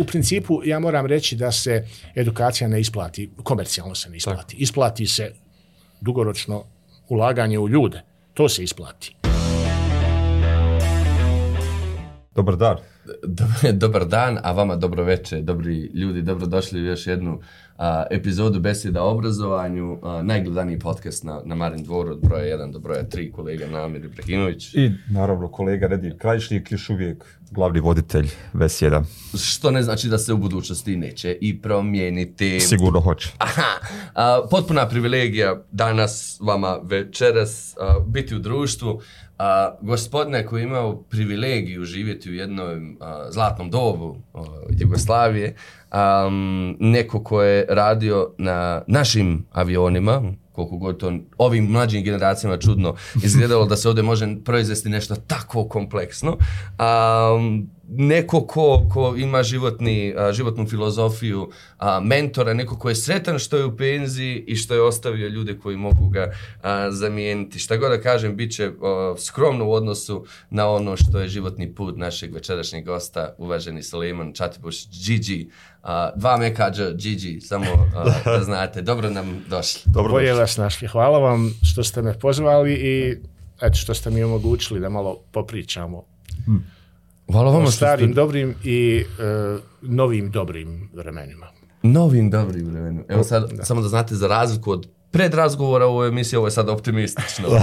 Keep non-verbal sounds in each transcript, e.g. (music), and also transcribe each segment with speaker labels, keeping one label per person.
Speaker 1: u principu ja moram reći da se edukacija ne isplati, komercijalno se ne isplati. Tako. Isplati se dugoročno ulaganje u ljude. To se isplati.
Speaker 2: Dobar dan. (laughs)
Speaker 3: Dobar dan, a vama dobro večer, dobri ljudi, dobrodošli u još jednu a, epizodu Beseda o obrazovanju, a, najgledaniji podcast na, na Marin dvoru od broja 1 do broja 3, kolega Namir Ibrahimović.
Speaker 2: I naravno kolega Redir Krajišnik, još uvijek glavni voditelj 1.
Speaker 3: Što ne znači da se u budućnosti neće i promijeniti.
Speaker 2: Sigurno hoće.
Speaker 3: Aha, a, potpuna privilegija danas vama večeras a, biti u društvu. A, gospodine koji imao privilegiju živjeti u jednom a, zlatnom dobu a, Jugoslavije, a, neko ko je radio na našim avionima, koliko god to ovim mlađim generacijama čudno izgledalo da se ovdje može proizvesti nešto tako kompleksno. A, neko ko, ko ima životni, a, životnu filozofiju, a, mentora, neko ko je sretan što je u penziji i što je ostavio ljude koji mogu ga a, zamijeniti. Šta god da kažem, bit će a, skromno u odnosu na ono što je životni put našeg večerašnjeg gosta, uvaženi Suleiman Čatibuš, Gigi, a, dva mekađa, Gigi, samo a, da (laughs) znate. Dobro nam došli.
Speaker 1: Dobro Bolje vas našli. Hvala vam što ste me pozvali i eto što ste mi omogućili da malo popričamo. Hmm. Hvala vam starim ste... dobrim i uh, novim dobrim vremenima.
Speaker 3: Novim dobrim vremenima. Evo sad, da. samo da znate za razliku od pred razgovora u ovoj emisiji, ovo je sad optimistično. (laughs)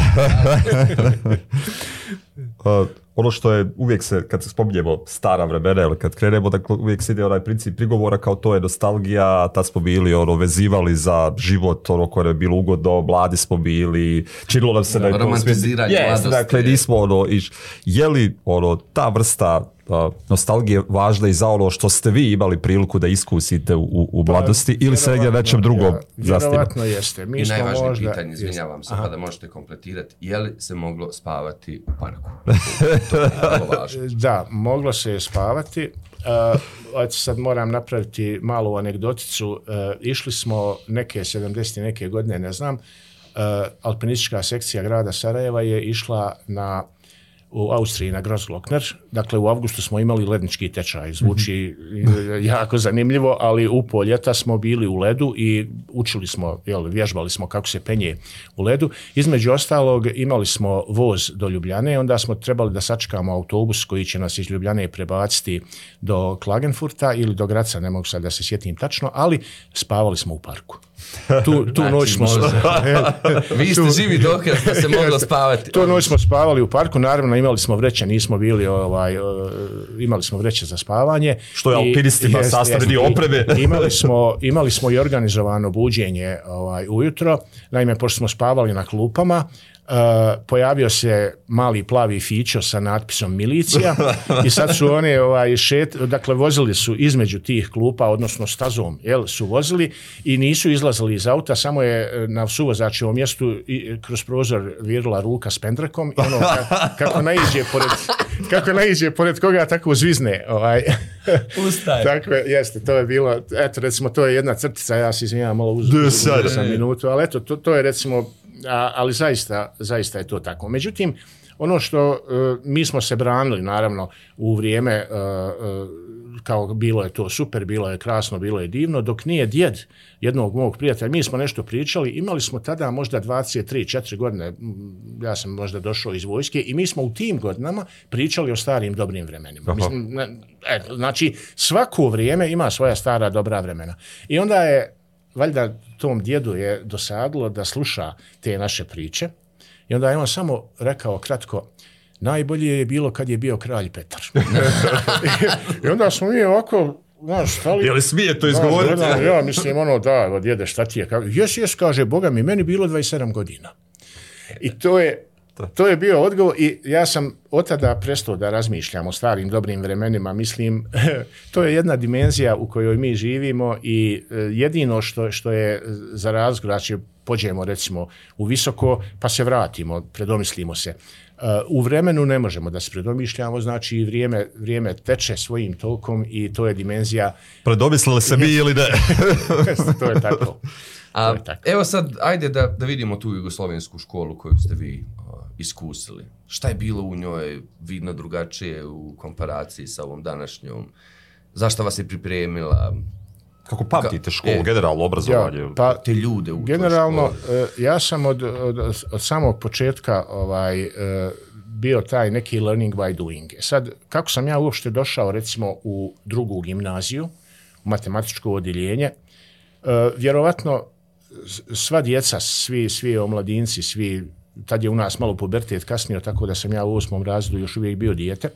Speaker 3: (laughs)
Speaker 2: ono što je uvijek se, kad se spominjemo stara vremena, ili kad krenemo, dakle, uvijek se ide onaj princip prigovora kao to je nostalgija, tad smo bili ono, vezivali za život, ono koje je bilo ugodno, mladi smo bili, činilo nam se da
Speaker 3: je Romantiziranje
Speaker 2: yes, mladosti. Dakle, nismo ono, iš, je li ono, ta vrsta uh, nostalgije važna i za ono što ste vi imali priliku da iskusite u, u pa, mladosti ili se negdje nečem drugom ja, zastima?
Speaker 1: Vjerovatno jeste.
Speaker 3: Mi I najvažnije možda... pitanje, izvinjavam se, pa da možete kompletirati, je li se moglo spavati u parku? (laughs)
Speaker 1: da, moglo se je spavati. Uh, sad moram napraviti malu anegdoticu. Uh, išli smo neke 70. neke godine, ne znam, uh, alpinistička sekcija grada Sarajeva je išla na u Austriji na Grossglockner. Dakle, u avgustu smo imali lednički tečaj. Zvuči mm -hmm. (laughs) jako zanimljivo, ali u poljeta smo bili u ledu i učili smo, jel, vježbali smo kako se penje u ledu. Između ostalog, imali smo voz do Ljubljane, onda smo trebali da sačekamo autobus koji će nas iz Ljubljane prebaciti do Klagenfurta ili do Graca, ne mogu sad da se sjetim tačno, ali spavali smo u parku. Tu, tu znači, noć smo... (laughs)
Speaker 3: Vi ste živi dokaz da se moglo spavati.
Speaker 1: Tu noć smo spavali u parku, naravno imali smo vreće, nismo bili, ovaj, imali smo vreće za spavanje.
Speaker 2: Što je alpinistima sastavni dio opreme. (laughs)
Speaker 1: imali, smo, imali smo i organizovano buđenje ovaj, ujutro, naime, pošto smo spavali na klupama, Uh, pojavio se mali plavi fićo sa natpisom milicija (laughs) i sad su oni ovaj šet dakle vozili su između tih klupa odnosno stazom jel su vozili i nisu izlazili iz auta samo je e, na suvozačevom mjestu i, kroz prozor virila ruka s pendrekom i ono ka, (laughs) kako naiđe pored kako naiđe pored koga tako zvizne ovaj (laughs)
Speaker 3: Ustaje.
Speaker 1: tako je, jeste, to je bilo, eto, recimo, to je jedna crtica, ja se izvinjam malo uz, uz, uz, uz eto, to, to je, recimo, a, ali zaista, zaista je to tako. Međutim, ono što uh, mi smo se branili, naravno, u vrijeme, uh, uh, kao bilo je to super, bilo je krasno, bilo je divno, dok nije djed jednog mog prijatelja, mi smo nešto pričali, imali smo tada možda 23-4 godine, ja sam možda došao iz vojske i mi smo u tim godinama pričali o starim dobrim vremenima. Mislim, ne, e, znači, svako vrijeme ima svoja stara dobra vremena. I onda je valjda tom djedu je dosadilo da sluša te naše priče i onda je on samo rekao kratko, najbolje je bilo kad je bio kralj Petar. (laughs) I onda smo mi ovako, znaš, stali...
Speaker 2: Je li smije to izgovoriti?
Speaker 1: Znaš, ja mislim, ono, da, djede, šta ti je? Jes, jes, kaže, Boga mi, meni bilo 27 godina. I to je, To je bio odgovor i ja sam od tada prestao da razmišljam o starim dobrim vremenima. Mislim, (laughs) to je jedna dimenzija u kojoj mi živimo i e, jedino što, što je za razgovor, znači pođemo recimo u visoko pa se vratimo, predomislimo se. Uh, u vremenu ne možemo da se predomišljamo, znači vrijeme, vrijeme teče svojim tokom i to je dimenzija...
Speaker 2: Predomislili se mi ili ne? (laughs)
Speaker 1: to je tako.
Speaker 3: A, evo sad, ajde da, da vidimo tu jugoslovensku školu koju ste vi iskusili? Šta je bilo u njoj vidno drugačije u komparaciji sa ovom današnjom zašto vas je pripremila?
Speaker 2: Kako pamtite školu, e, generalno obrazovanje? Ja,
Speaker 3: pa, te ljude u
Speaker 1: Generalno, ja sam od, od, od, samog početka ovaj, bio taj neki learning by doing. E sad, kako sam ja uopšte došao, recimo, u drugu gimnaziju, u matematičko odjeljenje, vjerovatno sva djeca, svi, svi omladinci, svi, tad je u nas malo pubertet kasnije, tako da sam ja u osmom razredu još uvijek bio dijete.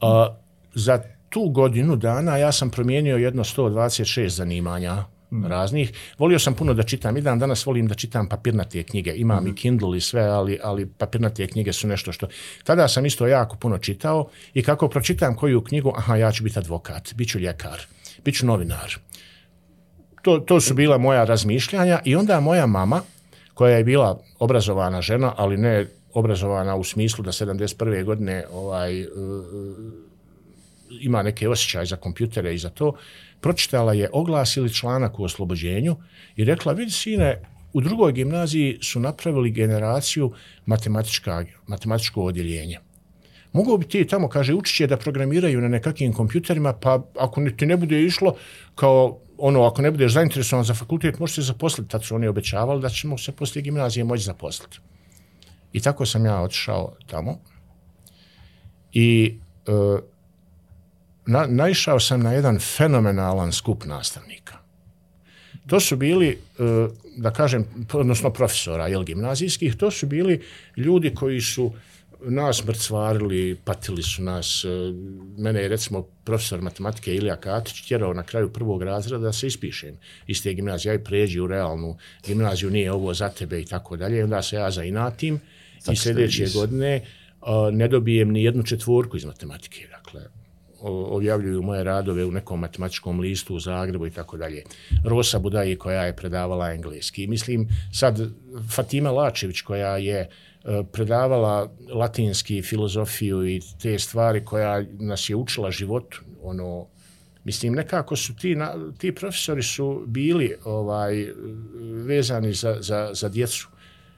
Speaker 1: A, za tu godinu dana ja sam promijenio jedno 126 zanimanja hmm. raznih. Volio sam puno da čitam. I dan danas volim da čitam papirnate knjige. Imam hmm. i Kindle i sve, ali, ali papirnate knjige su nešto što... Tada sam isto jako puno čitao i kako pročitam koju knjigu, aha, ja ću biti advokat, bit ću ljekar, bit ću novinar. To, to su bila moja razmišljanja i onda moja mama, koja je bila obrazovana žena, ali ne obrazovana u smislu da 71. godine ovaj, uh, ima neke osjećaje za kompjutere i za to, pročitala je oglas ili članak u oslobođenju i rekla, vidi sine, u drugoj gimnaziji su napravili generaciju matematička, matematičko odjeljenje. Mogu bi ti tamo, kaže, učiće da programiraju na nekakvim kompjuterima, pa ako ti ne bude išlo, kao ono, ako ne budeš zainteresovan za fakultet, možeš se zaposliti. Tad su oni obećavali da ćemo se poslije gimnazije moći zaposliti. I tako sam ja otišao tamo. I e, na, naišao sam na jedan fenomenalan skup nastavnika. To su bili, e, da kažem, odnosno profesora jel, gimnazijskih, to su bili ljudi koji su nas mrcvarili, patili su nas. E, mene je, recimo, profesor matematike Ilija Katić tjerao na kraju prvog razreda da se ispišem iz te gimnazije. Aj pređi u realnu gimnaziju, nije ovo za tebe i tako dalje. Onda se ja zainatim i sljedeće godine ne dobijem ni jednu četvorku iz matematike. Dakle, objavljuju moje radove u nekom matematičkom listu u Zagrebu i tako dalje. Rosa Budaji koja je predavala engleski. Mislim, sad Fatima Lačević koja je e, E, predavala latinski filozofiju i te stvari koja nas je učila život, ono, mislim, nekako su ti, na, ti profesori su bili ovaj vezani za, za, za djecu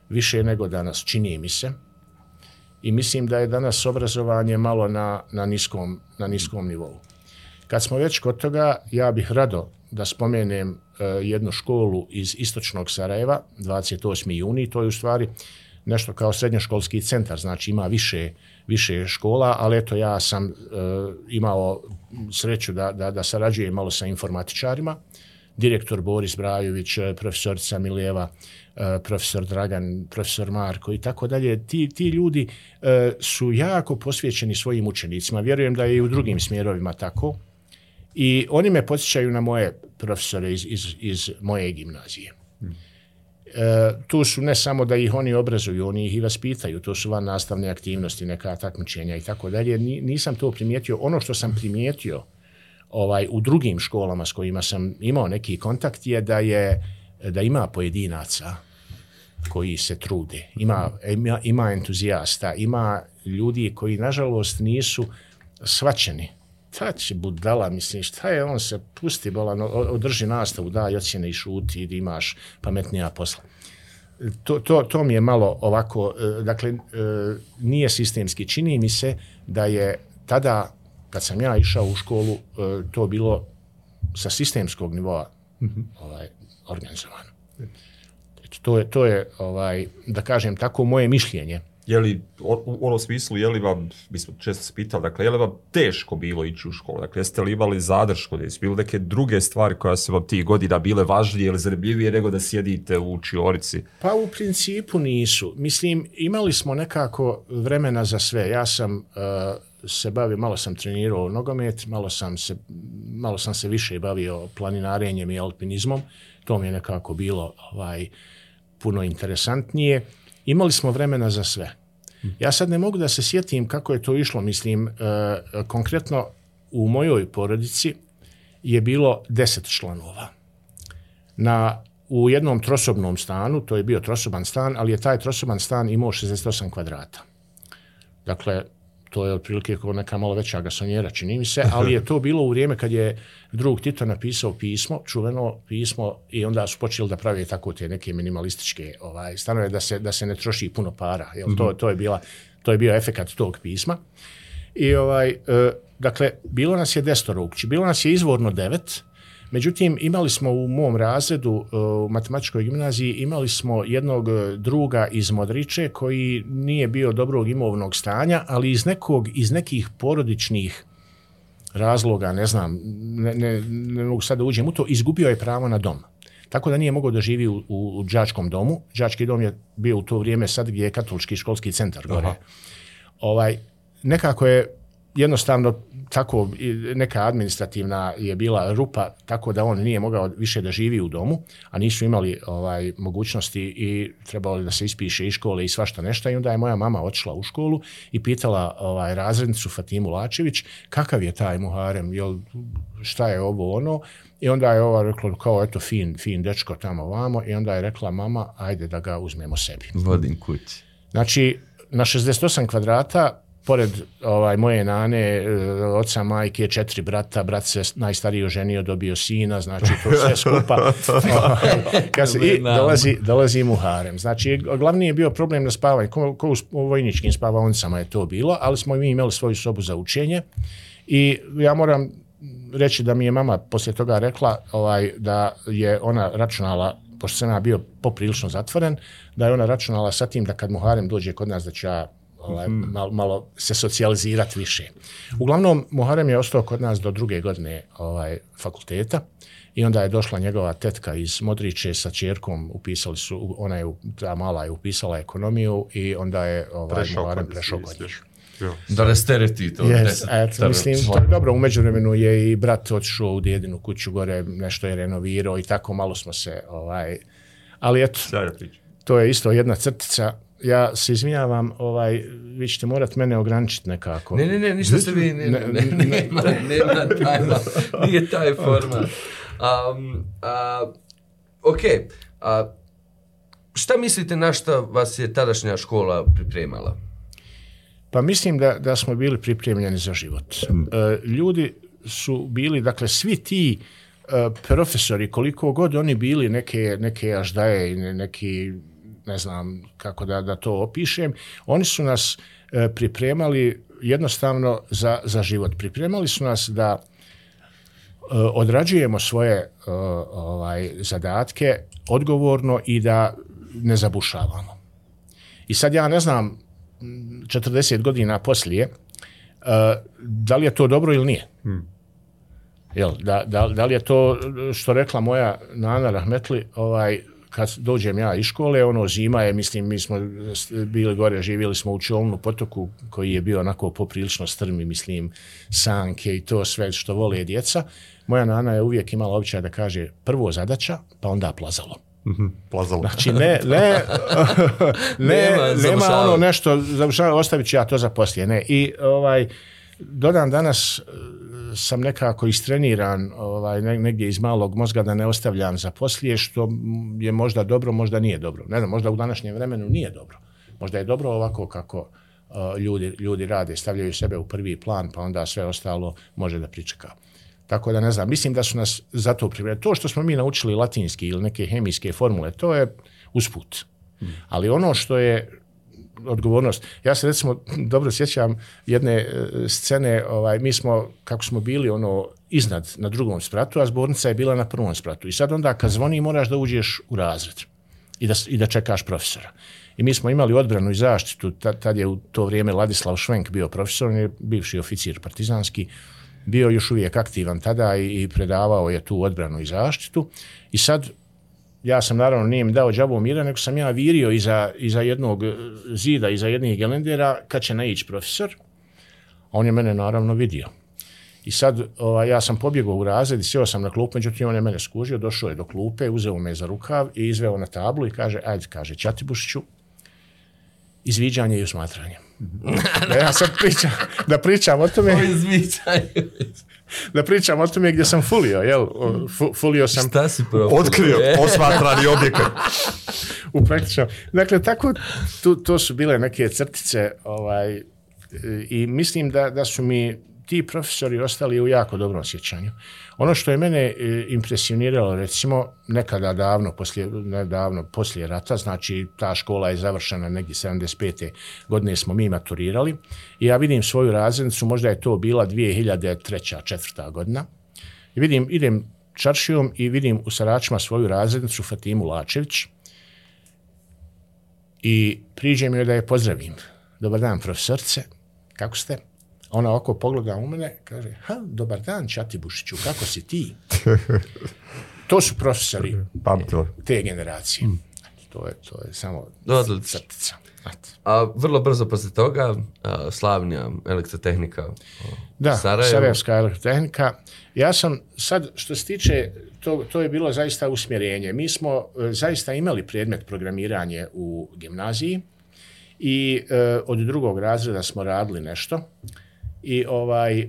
Speaker 1: više nego danas, čini mi se i mislim da je danas obrazovanje malo na, na, niskom, na niskom nivou. Kad smo već kod toga, ja bih rado da spomenem uh, jednu školu iz istočnog Sarajeva, 28. juni, to je u stvari nešto kao srednjoškolski centar, znači ima više, više škola, ali eto ja sam e, imao sreću da, da, da sarađujem malo sa informatičarima, direktor Boris Brajović, e, profesorica Milijeva, e, profesor Dragan, profesor Marko i tako dalje. Ti, ti ljudi e, su jako posvećeni svojim učenicima. Vjerujem da je i u drugim smjerovima tako. I oni me posjećaju na moje profesore iz, iz, iz moje gimnazije. E, tu su ne samo da ih oni obrazuju, oni ih i vaspitaju, to su van nastavne aktivnosti, neka takmičenja i tako dalje. Nisam to primijetio. Ono što sam primijetio, ovaj u drugim školama s kojima sam imao neki kontakt je da je da ima pojedinaca koji se trude, ima, ima, ima entuzijasta, ima ljudi koji nažalost nisu svačeni. Ta će budala, mislim, šta je, on se pusti, bolan, održi nastavu, daj ocjene i šuti, i imaš pametnija posla. To, to, to mi je malo ovako, e, dakle, e, nije sistemski. Čini mi se da je tada kad sam ja išao u školu, e, to bilo sa sistemskog nivoa mm -hmm. ovaj, organizovano. Eto, to je, to je ovaj, da kažem, tako moje mišljenje.
Speaker 2: Je li, u onom smislu, je li vam, mi smo često se pitali, dakle, je li vam teško bilo ići u školu? Dakle, jeste li imali zadršku, jeste bili neke druge stvari koja su vam tih godina bile važnije ili zanimljivije nego da sjedite u učionici?
Speaker 1: Pa u principu nisu. Mislim, imali smo nekako vremena za sve. Ja sam uh, se bavio, malo sam trenirao nogomet, malo sam se, malo sam se više bavio planinarenjem i alpinizmom. To mi je nekako bilo ovaj puno interesantnije. Imali smo vremena za sve. Ja sad ne mogu da se sjetim kako je to išlo. Mislim, e, konkretno u mojoj porodici je bilo deset članova. Na, u jednom trosobnom stanu, to je bio trosoban stan, ali je taj trosoban stan imao 68 kvadrata. Dakle, to je otprilike kao neka malo veća gasonjera, čini mi se, ali je to bilo u vrijeme kad je drug Tito napisao pismo, čuveno pismo, i onda su počeli da pravi tako te neke minimalističke ovaj, stanove, da se, da se ne troši puno para. Jel? Mm -hmm. to, to, je bila, to je bio efekat tog pisma. I ovaj, e, dakle, bilo nas je desetoro u bilo nas je izvorno devet, Međutim, imali smo u mom razredu e, u matematičkoj gimnaziji, imali smo jednog e, druga iz Modriče koji nije bio dobrog imovnog stanja, ali iz, nekog, iz nekih porodičnih razloga, ne znam, ne, ne, ne mogu sad da uđem u to, izgubio je pravo na dom. Tako da nije mogao da živi u, u, u đačkom domu. Đački dom je bio u to vrijeme sad gdje je katolički školski centar gore. Ovaj, nekako je jednostavno tako neka administrativna je bila rupa tako da on nije mogao više da živi u domu, a nisu imali ovaj mogućnosti i trebalo da se ispiše iz škole i svašta nešto i onda je moja mama otišla u školu i pitala ovaj razrednicu Fatimu Lačević kakav je taj Muharem, jel šta je ovo ono i onda je ova rekla kao eto fin, fin dečko tamo vamo i onda je rekla mama ajde da ga uzmemo sebi.
Speaker 3: Vodim kući.
Speaker 1: Znači na 68 kvadrata pored ovaj moje nane, e, oca, majke, četiri brata, brat se najstariji oženio, dobio sina, znači to sve skupa. (laughs) Ovaj, I dolazi, dolazi mu harem. Znači, glavni je bio problem na spavanje. Ko, ko u vojničkim spavaonicama je to bilo, ali smo mi imali svoju sobu za učenje. I ja moram reći da mi je mama poslije toga rekla ovaj da je ona računala pošto sam ja bio poprilično zatvoren, da je ona računala sa tim da kad Muharem dođe kod nas da će ja ovaj, mm. malo, malo se socijalizirati više. Uglavnom, Muharem je ostao kod nas do druge godine ovaj, fakulteta i onda je došla njegova tetka iz Modriće sa čerkom, upisali su, ona je, ta mala je upisala ekonomiju i onda je ovaj, prešao Muharem prešao kod njih.
Speaker 3: Da rastereti to.
Speaker 1: Yes, et, mislim, to je dobro, umeđu vremenu je i brat otišao u djedinu kuću gore, nešto je renovirao i tako malo smo se, ovaj, ali eto, to je isto jedna crtica, ja se izvinjavam, ovaj, vi ćete morat mene ograničiti nekako.
Speaker 3: Ne, ne, ne, ništa se vi, ne, ne, ne, ne, nema, nema tajma, nije taj forma. Um, uh, ok, uh, šta mislite na šta vas je tadašnja škola pripremala?
Speaker 1: Pa mislim da, da smo bili pripremljeni za život. Uh, ljudi su bili, dakle, svi ti uh, profesori, koliko god oni bili neke, neke aždaje i neki ne znam kako da, da to opišem, oni su nas e, pripremali jednostavno za, za život. Pripremali su nas da e, odrađujemo svoje e, ovaj zadatke odgovorno i da ne zabušavamo. I sad ja ne znam 40 godina poslije e, da li je to dobro ili nije. Hmm. Jel, da, da, da li je to što rekla moja Nana Rahmetli, ovaj, kad dođem ja iz škole, ono zima je, mislim, mi smo bili gore, živjeli smo u Čolnu potoku koji je bio onako poprilično strmi, mislim, sanke i to sve što vole djeca. Moja nana je uvijek imala običaj da kaže prvo zadaća, pa onda plazalo.
Speaker 2: Mhm, plazalo.
Speaker 1: Znači, ne, ne, (laughs) ne, nema, nema ono nešto, ostavit ću ja to za poslije, ne. I ovaj, dodam danas sam nekako istreniran ovaj, negdje iz malog mozga da ne ostavljam za poslije, što je možda dobro, možda nije dobro. Ne znam, možda u današnjem vremenu nije dobro. Možda je dobro ovako kako uh, ljudi, ljudi rade, stavljaju sebe u prvi plan, pa onda sve ostalo može da pričeka. Tako da ne znam, mislim da su nas za to pripremili. To što smo mi naučili latinski ili neke hemijske formule, to je usput. Hmm. Ali ono što je odgovornost. Ja se recimo dobro sjećam jedne e, scene, ovaj, mi smo, kako smo bili ono iznad na drugom spratu, a zbornica je bila na prvom spratu. I sad onda kad zvoni moraš da uđeš u razred i da, i da čekaš profesora. I mi smo imali odbranu i zaštitu, tad, tad je u to vrijeme Ladislav Švenk bio profesor, on je bivši oficir partizanski, bio još uvijek aktivan tada i, i predavao je tu odbranu i zaštitu. I sad ja sam naravno nije mi dao džabu mira, nego sam ja virio iza, iza jednog e, zida, iza jednih gelendera, kad će naići profesor. On je mene naravno vidio. I sad ovaj, ja sam pobjegao u razred i sjeo sam na klupu, međutim on je mene skužio, došao je do klupe, uzeo me za rukav i izveo na tablu i kaže, ajde, kaže, Čatibušiću, izviđanje i usmatranje. da ja sad pričam, da pričam o tome. O
Speaker 3: izviđanju
Speaker 1: da pričam o tome gdje sam fulio, jel? Fulio sam...
Speaker 3: Šta si prvo?
Speaker 2: Otkrio, osmatrani objekat.
Speaker 1: U praktično. Dakle, tako, tu, to su bile neke crtice, ovaj, i mislim da, da su mi ti profesori ostali u jako dobrom sjećanju. Ono što je mene e, impresioniralo, recimo, nekada davno, poslije, nedavno, poslije rata, znači ta škola je završena negdje 75. godine smo mi maturirali i ja vidim svoju razrednicu, možda je to bila 2003. četvrta godina, i vidim, idem čaršijom i vidim u Saračima svoju razrednicu Fatimu Lačević i priđem joj da je pozdravim. Dobar dan, profesorce, kako ste? Ona oko pogleda u mene, kaže, ha, dobar dan, Čati Bušiću, kako si ti? (laughs) to su profesori Pamtilo. te generacije. Mm. To je, to je samo crtica.
Speaker 3: A vrlo brzo posle toga, a, slavnija elektrotehnika
Speaker 1: Da, Sarajevo. Sarajevska elektrotehnika. Ja sam sad, što se tiče, to, to je bilo zaista usmjerenje. Mi smo e, zaista imali predmet programiranje u gimnaziji i e, od drugog razreda smo radili nešto. I ovaj,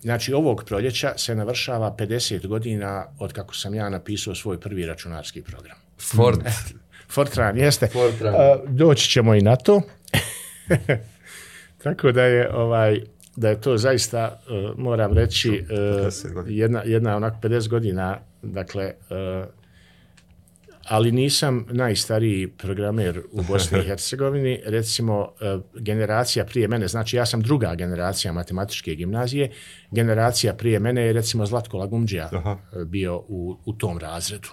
Speaker 1: znači ovog proljeća se navršava 50 godina od kako sam ja napisao svoj prvi računarski program.
Speaker 3: Fort. (laughs)
Speaker 1: Fortran, jeste. Fortran. Uh, doći ćemo i na to. (laughs) Tako da je ovaj da je to zaista uh, moram reći uh, jedna jedna onak 50 godina dakle uh, ali nisam najstariji programer u (laughs) Bosni i Hercegovini, recimo uh, generacija prije mene, znači ja sam druga generacija matematičke gimnazije, generacija prije mene je recimo Zlatko Lagumđija bio u, u tom razredu.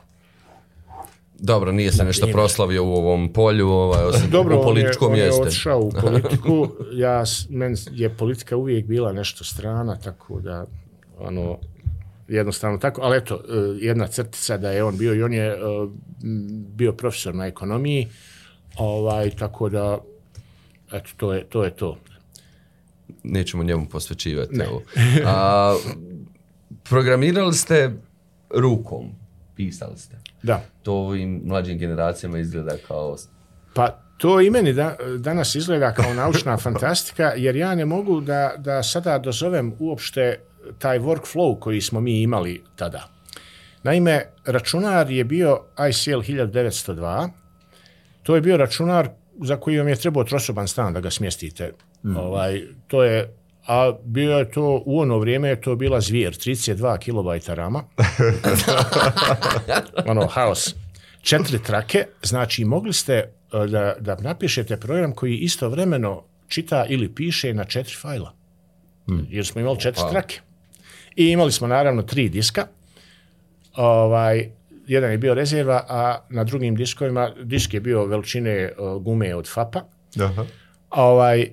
Speaker 3: Dobro, nije se nešto proslavio u ovom polju, ovaj, osim (laughs) Dobro, u političkom
Speaker 1: jeste.
Speaker 3: Dobro,
Speaker 1: on je odšao u (laughs) politiku. Ja, men je politika uvijek bila nešto strana, tako da, ono, jednostavno tako. Ali eto, e, jedna crtica da je on bio i on je e, bio profesor na ekonomiji, ovaj, tako da, eto, to je to. Je to.
Speaker 3: Nećemo njemu posvećivati. Ne. Evo. A, programirali ste rukom, pisali ste.
Speaker 1: Da.
Speaker 3: To ovim mlađim generacijama izgleda kao...
Speaker 1: Pa to i meni da, danas izgleda kao naučna (laughs) fantastika, jer ja ne mogu da, da sada dozovem uopšte taj workflow koji smo mi imali tada. Naime, računar je bio ICL 1902. To je bio računar za koji vam je trebao trosoban stan da ga smjestite. Mm. Ovaj, to je a bio je to, u ono vrijeme je to bila zvijer, 32 kilobajta rama. (laughs) ono, haos. Četiri trake, znači mogli ste e, da, da napišete program koji istovremeno čita ili piše na četiri fajla. Hmm. Jer smo imali četiri Opa. trake. I imali smo naravno tri diska. Ovaj, jedan je bio rezerva, a na drugim diskovima, disk je bio veličine uh, gume od FAPA. Aha. Ovaj, uh,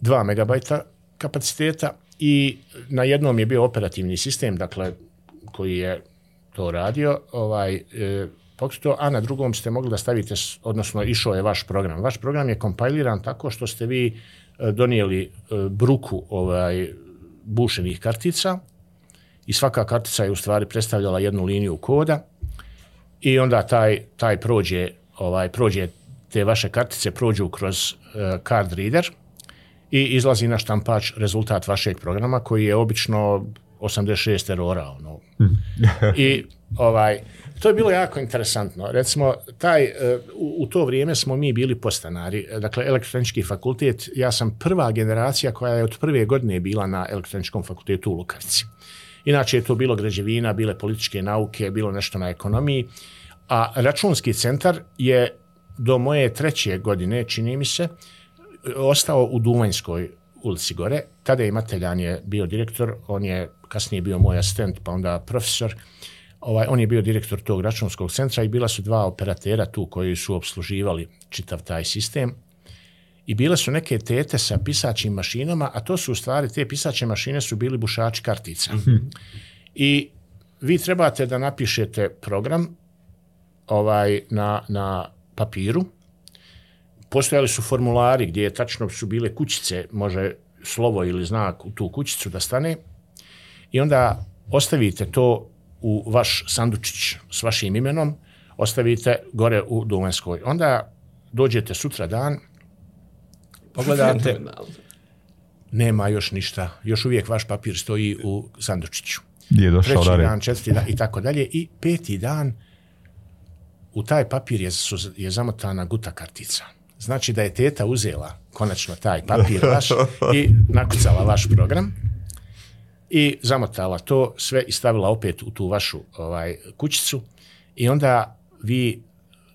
Speaker 1: dva megabajta kapaciteta i na jednom je bio operativni sistem, dakle, koji je to radio, ovaj, e, pokrito, a na drugom ste mogli da stavite, odnosno išao je vaš program. Vaš program je kompajliran tako što ste vi e, donijeli e, bruku ovaj, bušenih kartica i svaka kartica je u stvari predstavljala jednu liniju koda i onda taj, taj prođe, ovaj, prođe te vaše kartice prođu kroz uh, card reader, i izlazi na štampač rezultat vašeg programa koji je obično 86 erora. Ono. I ovaj, to je bilo jako interesantno. Recimo, taj, e, u, u to vrijeme smo mi bili postanari. Dakle, elektronički fakultet, ja sam prva generacija koja je od prve godine bila na elektroničkom fakultetu u Lukavici. Inače je to bilo građevina, bile političke nauke, bilo nešto na ekonomiji. A računski centar je do moje treće godine, čini mi se, ostao u Duvanjskoj ulici gore. Tada je Mateljan je bio direktor, on je kasnije bio moj asistent, pa onda profesor. Ovaj, on je bio direktor tog računskog centra i bila su dva operatera tu koji su obsluživali čitav taj sistem. I bile su neke tete sa pisačim mašinama, a to su u stvari, te pisače mašine su bili bušači kartica. Mm -hmm. I vi trebate da napišete program ovaj na, na papiru, postojali su formulari gdje je tačno su bile kućice, može slovo ili znak u tu kućicu da stane i onda ostavite to u vaš sandučić s vašim imenom, ostavite gore u Duvanskoj. Onda dođete sutra dan, pogledate, nema još ništa, još uvijek vaš papir stoji u sandučiću.
Speaker 2: Je došao
Speaker 1: Treći dan, četvrti dan i tako dalje. I peti dan u taj papir je, su, je zamotana guta kartica. Znači da je teta uzela konačno taj papir vaš i nakucala vaš program i zamotala to sve i stavila opet u tu vašu ovaj kućicu. I onda vi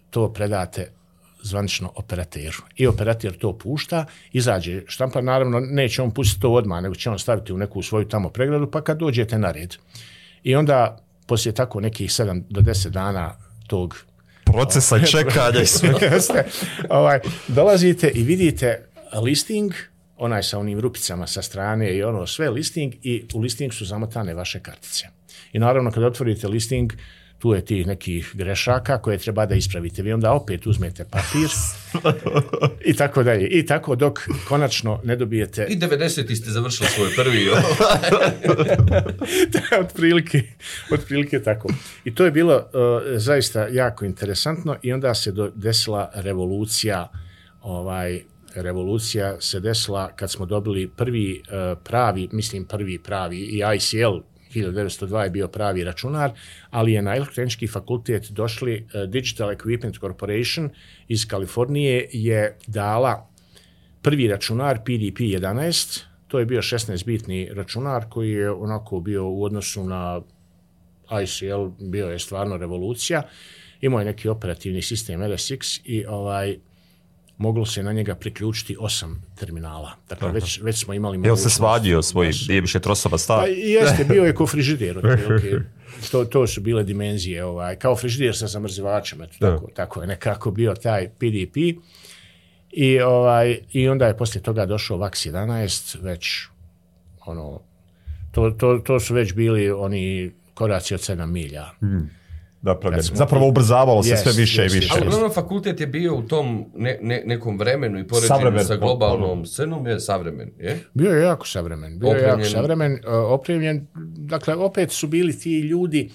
Speaker 1: to predate zvanično operateru. I operater to pušta, izađe štampa, naravno neće on pustiti to odmah, nego će on staviti u neku svoju tamo pregradu, pa kad dođete na red. I onda, poslije tako nekih 7 do 10 dana tog
Speaker 2: procesa (laughs) čekanja (laughs) i sve.
Speaker 1: ovaj, dolazite i vidite listing, onaj sa onim rupicama sa strane i ono sve listing i u listing su zamotane vaše kartice. I naravno kad otvorite listing, tu je tih nekih grešaka koje treba da ispravite. Vi onda opet uzmete papir (laughs) i tako dalje. I tako dok konačno ne dobijete...
Speaker 3: I 90. ste završili svoj prvi. (laughs)
Speaker 1: od prilike, od prilike tako. I to je bilo uh, zaista jako interesantno i onda se do, desila revolucija ovaj revolucija se desila kad smo dobili prvi uh, pravi, mislim prvi pravi i ICL 1902 je bio pravi računar, ali je na elektronički fakultet došli eh, Digital Equipment Corporation iz Kalifornije je dala prvi računar PDP-11, to je bio 16-bitni računar koji je onako bio u odnosu na ICL, bio je stvarno revolucija. Imao je neki operativni sistem LSX i ovaj moglo se na njega priključiti osam terminala. Dakle, već, već smo imali...
Speaker 2: Jel se svadio svoj, više trosova stav? Pa,
Speaker 1: jeste, (laughs) bio je ko frižider. okay. to, to su bile dimenzije. Ovaj, kao frižider sa zamrzivačem. Eto, tako, tako je nekako bio taj PDP. I, ovaj, I onda je poslije toga došao VAX 11, već ono, to, to, to su već bili oni koraci od 7 milja. Mm
Speaker 2: da smo... Zapravo ubrzavalo se yes, sve više yes, i više.
Speaker 3: Ali uglavnom fakultet je bio u tom ne, ne, nekom vremenu i poređenju sa globalnom scenom je savremen, je?
Speaker 1: Bio je jako savremen. Bio opremljen. je jako savremen, uh, opremljen. Dakle, opet su bili ti ljudi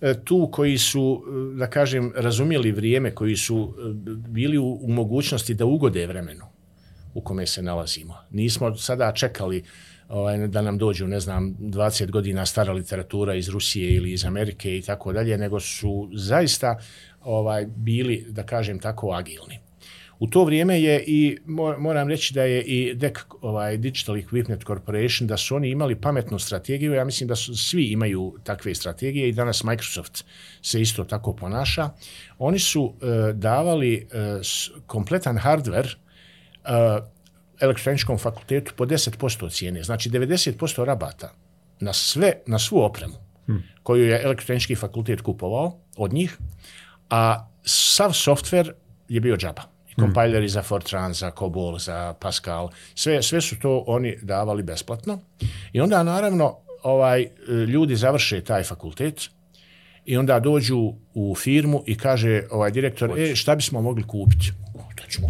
Speaker 1: uh, tu koji su, uh, da kažem, razumjeli vrijeme, koji su bili u, u mogućnosti da ugode vremenu u kome se nalazimo. Nismo sada čekali uh, ovaj, da nam dođu, ne znam, 20 godina stara literatura iz Rusije ili iz Amerike i tako dalje, nego su zaista ovaj bili, da kažem tako, agilni. U to vrijeme je i, moram reći da je i DEC, ovaj, Digital Equipment Corporation, da su oni imali pametnu strategiju, ja mislim da su, svi imaju takve strategije i danas Microsoft se isto tako ponaša. Oni su uh, davali uh, kompletan hardware uh, elektroničkom fakultetu po 10% cijene. Znači 90% rabata na sve, na svu opremu hmm. koju je elektronički fakultet kupovao od njih, a sav softver je bio džaba. Kompajleri hmm. za Fortran, za Cobol, za Pascal, sve, sve su to oni davali besplatno. I onda naravno ovaj ljudi završe taj fakultet i onda dođu u firmu i kaže ovaj direktor, e, šta bismo mogli kupiti? Ćemo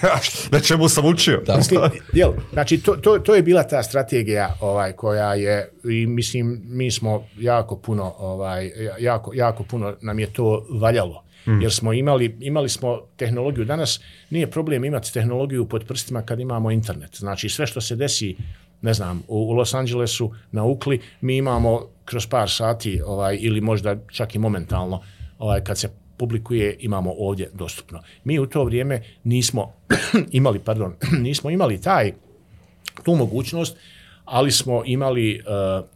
Speaker 1: (laughs)
Speaker 2: Na čemu sam učio?
Speaker 1: Da. Mislim, jel, znači, to, to, to je bila ta strategija ovaj, koja je, i mislim, mi smo jako puno, ovaj, jako, jako puno nam je to valjalo. Mm. Jer smo imali, imali smo tehnologiju. Danas nije problem imati tehnologiju pod prstima kad imamo internet. Znači, sve što se desi, ne znam, u, u Los Angelesu, na Ukli, mi imamo kroz par sati, ovaj, ili možda čak i momentalno, ovaj, kad se publikuje imamo ovdje dostupno. Mi u to vrijeme nismo (clears throat) imali, pardon, (clears throat) nismo imali taj tu mogućnost, ali smo imali uh,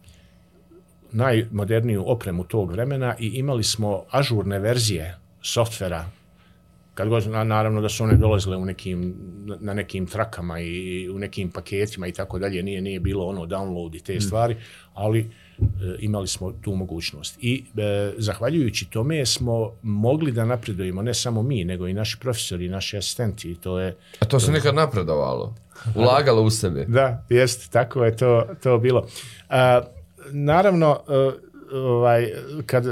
Speaker 1: najmoderniju opremu tog vremena i imali smo ažurne verzije softvera kad god, naravno da su one dolazile u nekim, na nekim trakama i u nekim paketima i tako dalje, nije nije bilo ono download i te mm. stvari, ali E, imali smo tu mogućnost. I e, zahvaljujući tome smo mogli da napredujemo, ne samo mi, nego i naši profesori, naši asistenti. To je,
Speaker 3: A to se nekad napredovalo? Ulagalo u sebe?
Speaker 1: Da, jest, tako je to, to bilo. A, naravno, e, ovaj, kad,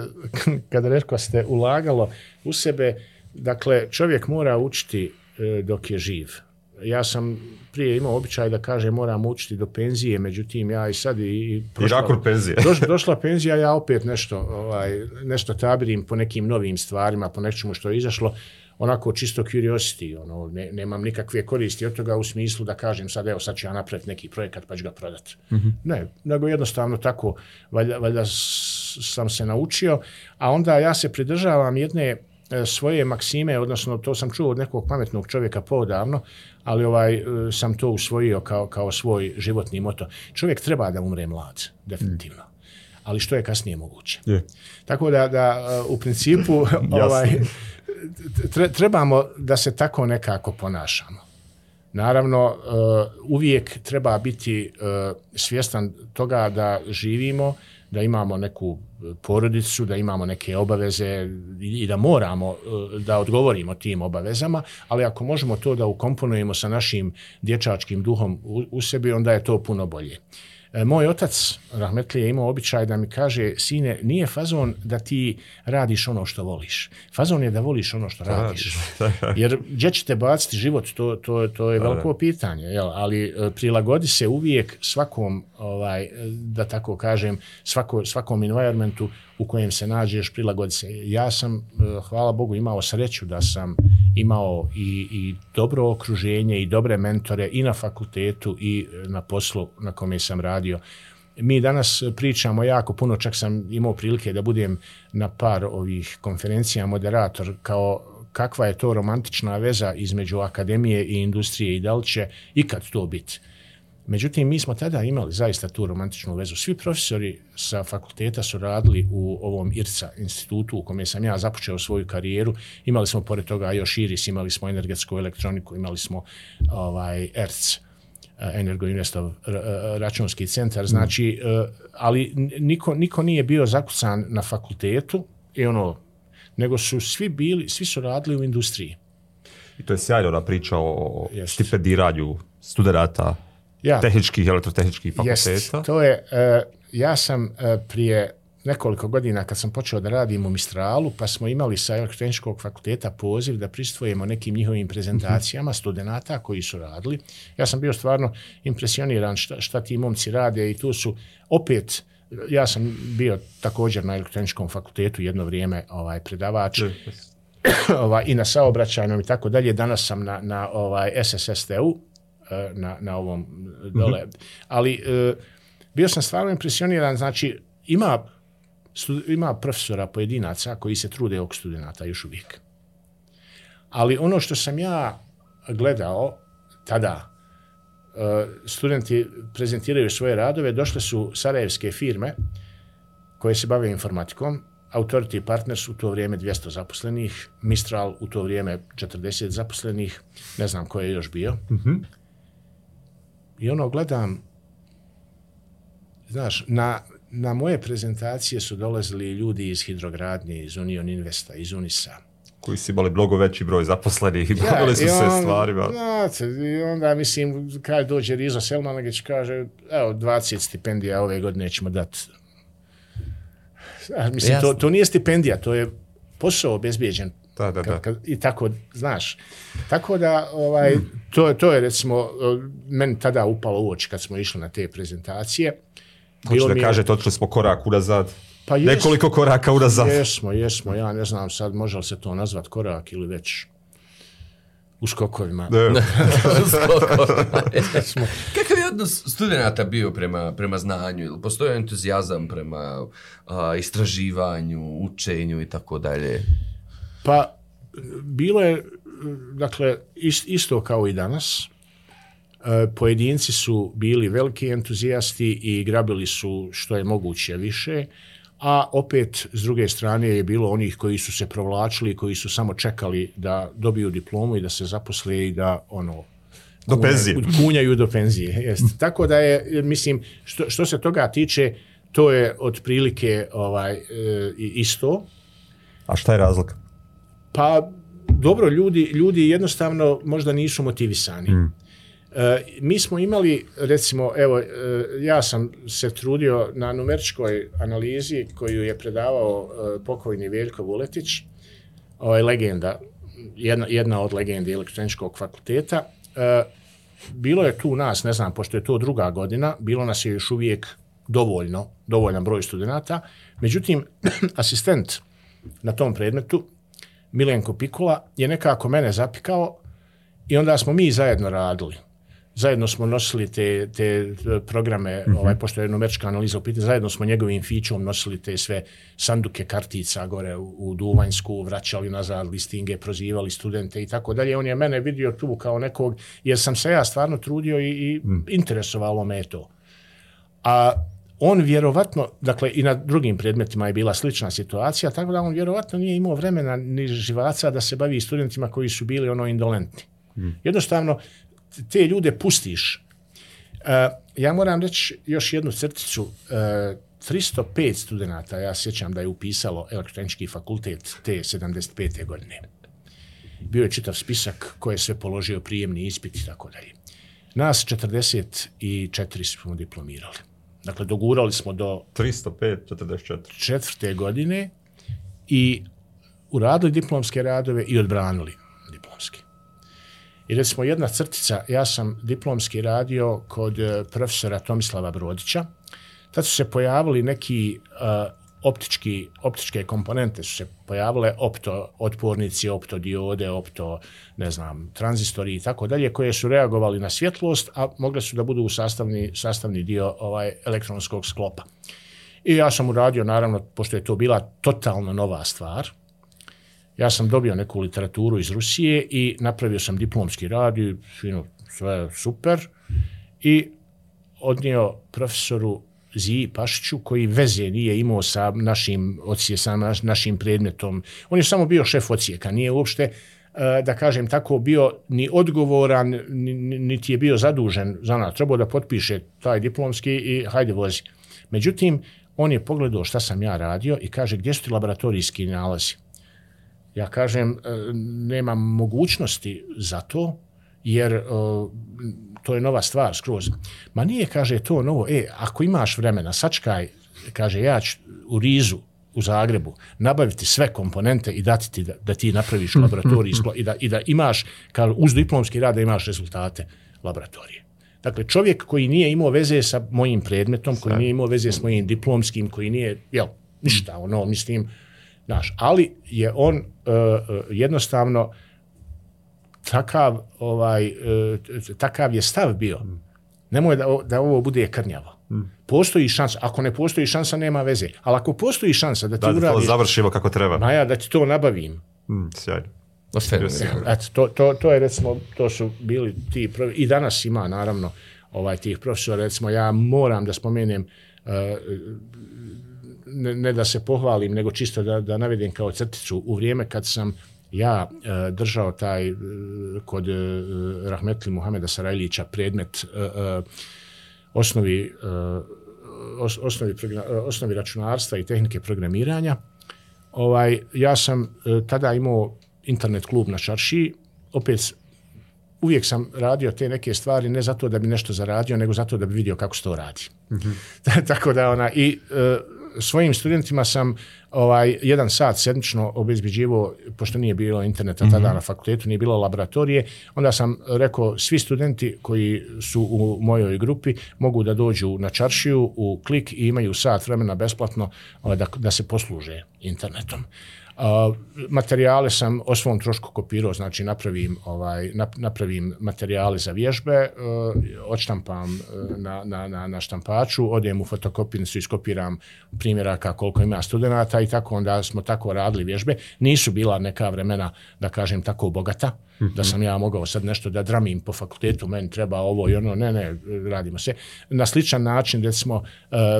Speaker 1: kad rekao ste ulagalo u sebe, dakle, čovjek mora učiti e, dok je živ ja sam prije imao običaj da kaže moram učiti do penzije, međutim ja i sad i, i
Speaker 2: prošla, penzije.
Speaker 1: doš, došla penzija, ja opet nešto, ovaj, nešto tabirim po nekim novim stvarima, po nečemu što je izašlo, onako čisto curiosity, ono, ne, nemam nikakve koristi od toga u smislu da kažem sad, evo sad ću ja napraviti neki projekat pa ću ga prodati. Mm -hmm. Ne, nego jednostavno tako, valjda, valjda sam se naučio, a onda ja se pridržavam jedne svoje maksime, odnosno to sam čuo od nekog pametnog čovjeka podavno, ali ovaj e, sam to usvojio kao, kao svoj životni moto. Čovjek treba da umre mlad, definitivno. Ali što je kasnije moguće.
Speaker 2: Je.
Speaker 1: Tako da, da u principu (laughs) ovaj, trebamo da se tako nekako ponašamo. Naravno, uvijek treba biti svjestan toga da živimo, da imamo neku porodicu, da imamo neke obaveze i da moramo e, da odgovorimo tim obavezama, ali ako možemo to da ukomponujemo sa našim dječačkim duhom u, sebi, onda je to puno bolje. E, moj otac, Rahmetli, je imao običaj da mi kaže, sine, nije fazon da ti radiš ono što voliš. Fazon je da voliš ono što radiš. Jer gdje će te baciti život, to, to, to je veliko pitanje. Jel? Ali e, prilagodi se uvijek svakom, ovaj, da tako kažem, svako, svakom environmentu u kojem se nađeš, prilagodi se. Ja sam, eh, hvala Bogu, imao sreću da sam imao i, i dobro okruženje i dobre mentore i na fakultetu i eh, na poslu na kome sam radio. Mi danas pričamo jako puno, čak sam imao prilike da budem na par ovih konferencija moderator kao kakva je to romantična veza između akademije i industrije i da li će ikad to biti. Međutim, mi smo tada imali zaista tu romantičnu vezu. Svi profesori sa fakulteta su radili u ovom IRCA institutu u kome sam ja započeo svoju karijeru. Imali smo pored toga još IRIS, imali smo energetsku elektroniku, imali smo ovaj ERC, Energo Investov računski centar. Znači, mm. ali niko, niko nije bio zakucan na fakultetu i ono, nego su svi bili, svi su radili u industriji.
Speaker 2: I to je sjajno da priča o stipendiranju studenta ja. tehničkih i elektrotehničkih fakulteta. Jest,
Speaker 1: to je, uh, ja sam uh, prije nekoliko godina kad sam počeo da radim u Mistralu, pa smo imali sa elektrotehničkog fakulteta poziv da pristvojimo nekim njihovim prezentacijama studenta koji su radili. Ja sam bio stvarno impresioniran šta, šta ti momci rade i tu su opet ja sam bio također na elektrotehničkom fakultetu jedno vrijeme ovaj predavač (coughs) ovaj, i na saobraćajnom i tako dalje. Danas sam na, na ovaj SSSTU, na, na ovom dole. Mm -hmm. Ali e, bio sam stvarno impresioniran, znači ima, ima profesora pojedinaca koji se trude oko studenta još uvijek. Ali ono što sam ja gledao tada, e, studenti prezentiraju svoje radove, došle su sarajevske firme koje se bave informatikom, Authority Partners u to vrijeme 200 zaposlenih, Mistral u to vrijeme 40 zaposlenih, ne znam ko je još bio. Mm -hmm. I ono gledam, znaš, na, na moje prezentacije su dolazili ljudi iz Hidrogradnje, iz Union Investa, iz Unisa.
Speaker 2: Koji su imali mnogo veći broj zaposlenih (laughs) i bavili su se on, stvarima.
Speaker 1: Znate, i onda, mislim, kad dođe Rizo Selmanagić, kaže, evo, 20 stipendija ove godine ćemo dati. Mislim, to, to nije stipendija, to je posao obezbijeđen
Speaker 2: Da, da, da.
Speaker 1: I tako, znaš. Tako da, ovaj, to, to je, recimo, meni tada upalo u oči kad smo išli na te prezentacije.
Speaker 2: Hoće da kaže, točili smo korak unazad. Pa jes, Nekoliko koraka unazad.
Speaker 1: Jesmo, jesmo. Ja ne znam sad, može li se to nazvat korak ili već u skokovima.
Speaker 3: Da. (laughs) (laughs) Kakav je odnos studenta bio prema, prema znanju? Ili postoji entuzijazam prema a, istraživanju, učenju i tako dalje?
Speaker 1: Pa, bilo je, dakle, isto kao i danas. E, pojedinci su bili veliki entuzijasti i grabili su što je moguće više, a opet, s druge strane, je bilo onih koji su se provlačili, koji su samo čekali da dobiju diplomu i da se zaposle i da, ono,
Speaker 2: do penzije. (laughs)
Speaker 1: Kunjaju do penzije. Jest. Tako da je, mislim, što, što se toga tiče, to je otprilike ovaj, e, isto.
Speaker 2: A šta je razlog?
Speaker 1: Pa, dobro, ljudi, ljudi jednostavno možda nisu motivisani. Mm. E, mi smo imali, recimo, evo, e, ja sam se trudio na numeričkoj analizi koju je predavao e, pokojni Veljko Vuletić, ovaj, legenda, jedna, jedna od legendi elektroničkog fakulteta. E, bilo je tu nas, ne znam, pošto je to druga godina, bilo nas je još uvijek dovoljno, dovoljan broj studenta. Međutim, (clears throat) asistent na tom predmetu, Milenko Pikula je nekako mene zapikao i onda smo mi zajedno radili. zajedno smo nosili te, te programe, mm -hmm. ovaj, pošto je numerička analiza u pitanju, zajedno smo njegovim fićom nosili te sve sanduke kartica gore u, u Duvanjsku, vraćali nazad listinge, prozivali studente i tako dalje. On je mene vidio tu kao nekog, jer sam se ja stvarno trudio i, i mm. interesovalo me to. A on vjerovatno, dakle i na drugim predmetima je bila slična situacija, tako da on vjerovatno nije imao vremena ni živaca da se bavi studentima koji su bili ono indolentni. Mm. Jednostavno, te ljude pustiš. Uh, ja moram reći još jednu crticu. Uh, 305 studenta, ja sjećam da je upisalo elektronički fakultet te 75. godine. Bio je čitav spisak koje je sve položio prijemni ispit i tako dalje. Nas 44 smo diplomirali. Dakle, dogurali smo do...
Speaker 2: 305, 44.
Speaker 1: Četvrte godine i uradili diplomske radove i odbranili diplomske. I recimo jedna crtica, ja sam diplomski radio kod eh, profesora Tomislava Brodića. Tad su se pojavili neki uh, optički, optičke komponente su se pojavile, opto otpornici, optodiode, opto, ne znam, tranzistori i tako dalje, koje su reagovali na svjetlost, a mogle su da budu u sastavni, sastavni dio ovaj elektronskog sklopa. I ja sam uradio, naravno, pošto je to bila totalno nova stvar, ja sam dobio neku literaturu iz Rusije i napravio sam diplomski rad i sve super i odnio profesoru Ziji Pašiću koji veze nije imao sa našim ocije, sa našim predmetom. On je samo bio šef ocijeka, nije uopšte e, da kažem tako bio ni odgovoran niti je bio zadužen za nas. Trebao da potpiše taj diplomski i hajde vozi. Međutim, on je pogledao šta sam ja radio i kaže gdje su ti laboratorijski nalazi. Ja kažem, nemam nema mogućnosti za to, jer e, to je nova stvar skroz. Ma nije, kaže, to novo. E, ako imaš vremena, sačkaj, kaže, ja ću u Rizu, u Zagrebu, nabaviti sve komponente i dati ti da, da ti napraviš (laughs) laboratorij i da, i da imaš, kao uz diplomski rad, da imaš rezultate laboratorije. Dakle, čovjek koji nije imao veze sa mojim predmetom, koji nije imao veze s mojim diplomskim, koji nije, jel, ništa, ono, mislim, Znaš, ali je on uh, jednostavno takav, ovaj, uh, takav je stav bio. Nemoj da, da ovo bude krnjavo. Postoji šansa. Ako ne postoji šansa, nema veze. Ali ako postoji šansa da ti da, uradiš...
Speaker 2: Da završimo kako treba.
Speaker 1: Maja, da ti to nabavim.
Speaker 2: Mm, sjajno.
Speaker 1: Eto, to, to, to je recimo, to su bili ti prvi, i danas ima naravno ovaj tih profesora, recimo ja moram da spomenem uh, ne, ne da se pohvalim, nego čisto da, da navedem kao crticu u vrijeme kad sam ja e, držao taj e, kod e, Rahmetli Muhameda Sarajlića predmet e, e, osnovi, e, os, osnovi, osnovi računarstva i tehnike programiranja. Ovaj, ja sam e, tada imao internet klub na Čarši, opet uvijek sam radio te neke stvari ne zato da bi nešto zaradio, nego zato da bi vidio kako se to radi. Mm -hmm. (laughs) Tako da ona i e, svojim studentima sam ovaj jedan sat sedmično obezbeđivao, pošto nije bilo interneta tada mm -hmm. na fakultetu, nije bilo laboratorije, onda sam rekao svi studenti koji su u mojoj grupi mogu da dođu na čaršiju u klik i imaju sat vremena besplatno ovaj, da, da se posluže internetom. Uh, materijale sam o svom trošku kopirao, znači napravim, ovaj, napravim materijale za vježbe, uh, odštampam uh, na, na, na, na štampaču, odem u fotokopirnicu, iskopiram primjeraka koliko ima studenta i tako onda smo tako radili vježbe. Nisu bila neka vremena, da kažem, tako bogata, -hmm. da sam ja mogao sad nešto da dramim po fakultetu, meni treba ovo i ono, ne, ne, radimo se. Na sličan način, smo uh,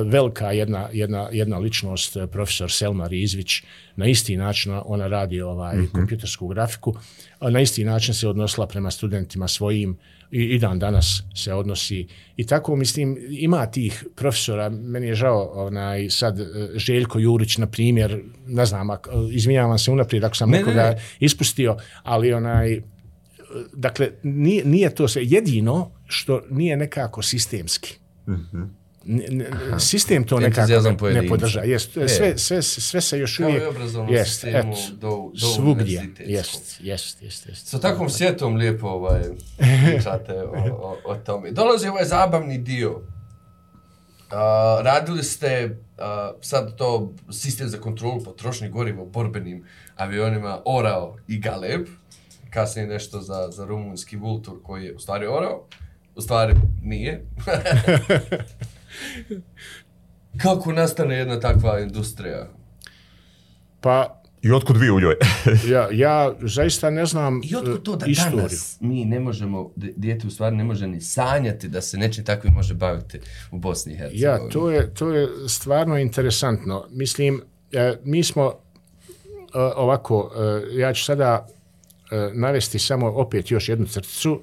Speaker 1: velika jedna, jedna, jedna ličnost, uh, profesor Selma Rizvić, na isti način ona radi ovaj mm -hmm. kompjutersku grafiku, na isti način se odnosila prema studentima svojim, i, i dan danas se odnosi. I tako, mislim, ima tih profesora, meni je žao onaj, sad uh, Željko Jurić, na primjer, ne znam, izvinjavam se unaprijed ako sam nekoga ispustio, ali onaj, dakle, nije, nije to sve jedino što nije nekako sistemski. Mm -hmm. Sistem to nekako ne, ne podrža. Jest, e. sve, sve, sve se još uvijek... Jest, et, do, do svugdje. Jest, jest, jest, jest.
Speaker 3: Sa takvom sjetom lijepo ovaj, pričate o, o, o tome. Dolazi ovaj zabavni dio. Uh, radili ste uh, sad to sistem za kontrolu potrošnje goriva u borbenim avionima Orao i Galeb kasnije nešto za, za rumunski Vultur koji je u stvari orao. u stvari nije. (laughs) Kako nastane jedna takva industrija?
Speaker 1: Pa
Speaker 2: i otkud vi u njoj? (laughs)
Speaker 1: ja, ja zaista ne znam
Speaker 3: I otkud to da istoriju. danas mi ne možemo, dijete u stvari ne može ni sanjati da se nečim takvim može baviti u Bosni i Hercegovini.
Speaker 1: Ja, to je, to je stvarno interesantno. Mislim, e, mi smo e, ovako, e, ja ću sada navesti samo opet još jednu crticu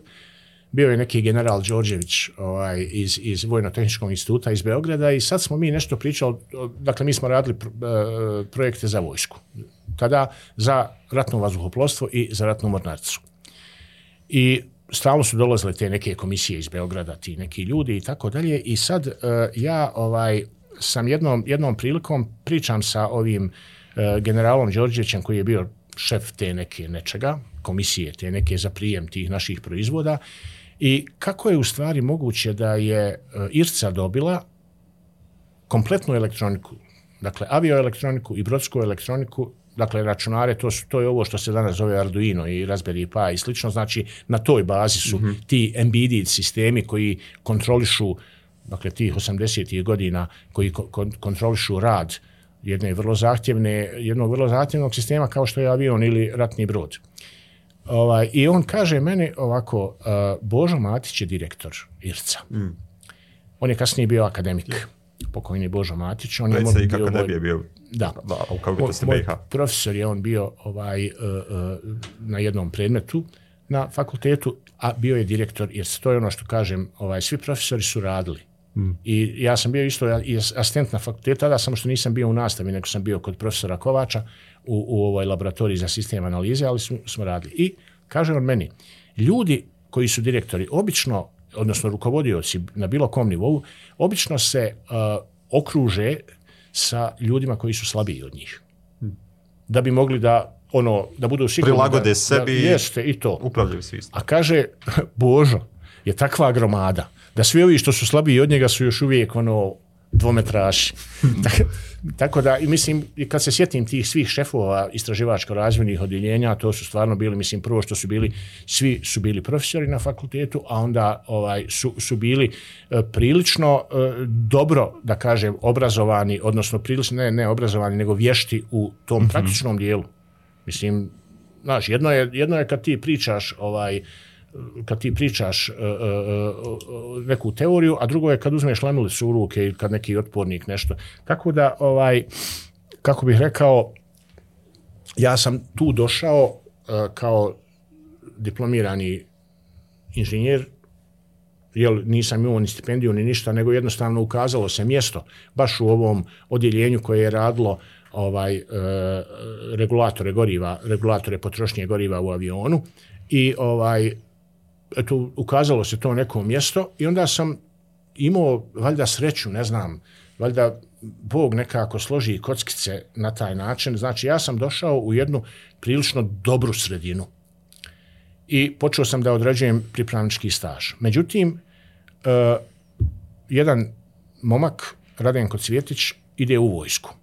Speaker 1: bio je neki general Đorđević ovaj, iz, iz Vojno-tehničkog instituta iz Beograda i sad smo mi nešto pričali, dakle mi smo radili e, projekte za vojsku tada za ratno vazduhoplovstvo i za ratnu mornaricu. I stalno su dolazile te neke komisije iz Beograda, ti neki ljudi i tako dalje. I sad uh, ja ovaj sam jednom, jednom prilikom pričam sa ovim uh, generalom Đorđevićem koji je bio šef te neke nečega, komisije te neke za prijem tih naših proizvoda i kako je u stvari moguće da je uh, Irca dobila kompletnu elektroniku, dakle avioelektroniku i brodsku elektroniku dakle računare, to, su, to je ovo što se danas zove Arduino i Raspberry Pi i slično, znači na toj bazi su mm -hmm. ti embedded sistemi koji kontrolišu, dakle tih 80. godina koji kon kontrolišu rad jedne vrlo zahtjevne, jednog vrlo zahtjevnog sistema kao što je avion ili ratni brod. Ovaj, I on kaže meni ovako, uh, Božo Matić je direktor IRCA. Mm. On je kasnije bio akademik. Yeah pokojni Božo Matić.
Speaker 2: On je Predsjednik bio ne bi bio
Speaker 1: da.
Speaker 2: Bi to BiH.
Speaker 1: Profesor je on bio ovaj uh, uh, na jednom predmetu na fakultetu, a bio je direktor, jer to je ono što kažem, ovaj, svi profesori su radili. Mm. I ja sam bio isto asistent na fakultetu, tada samo što nisam bio u nastavi, nego sam bio kod profesora Kovača u, u ovoj laboratoriji za sistem analize, ali smo, smo radili. I kaže on meni, ljudi koji su direktori, obično odnosno rukovodioci na bilo kom nivou, obično se uh, okruže sa ljudima koji su slabiji od njih. Da bi mogli da ono da budu sigurni
Speaker 2: prilagode da, sebi
Speaker 1: da, jeste i to
Speaker 2: upravljaju svi
Speaker 1: a kaže (laughs) Božo je takva gromada da svi ovi što su slabiji od njega su još uvijek ono dvometraši. Tako da, mislim, kad se sjetim tih svih šefova istraživačko-razvojnih odjeljenja, to su stvarno bili, mislim, prvo što su bili, svi su bili profesori na fakultetu, a onda ovaj su, su bili e, prilično e, dobro, da kažem, obrazovani, odnosno prilično, ne, ne obrazovani, nego vješti u tom mm -hmm. praktičnom dijelu. Mislim, znaš, jedno je, jedno je kad ti pričaš ovaj, kad ti pričaš uh, uh, neku teoriju, a drugo je kad uzmeš lamilicu u ruke ili kad neki otpornik nešto. Tako da, ovaj, kako bih rekao, ja sam tu došao kao diplomirani inženjer, jel, nisam imao ni stipendiju ni ništa, nego jednostavno ukazalo se mjesto baš u ovom odjeljenju koje je radilo ovaj e, regulatore goriva, regulatore potrošnje goriva u avionu i ovaj eto, ukazalo se to neko mjesto i onda sam imao valjda sreću, ne znam, valjda Bog nekako složi kockice na taj način. Znači, ja sam došao u jednu prilično dobru sredinu i počeo sam da određujem pripravnički staž. Međutim, uh, jedan momak, Radenko Cvjetić, ide u vojsku.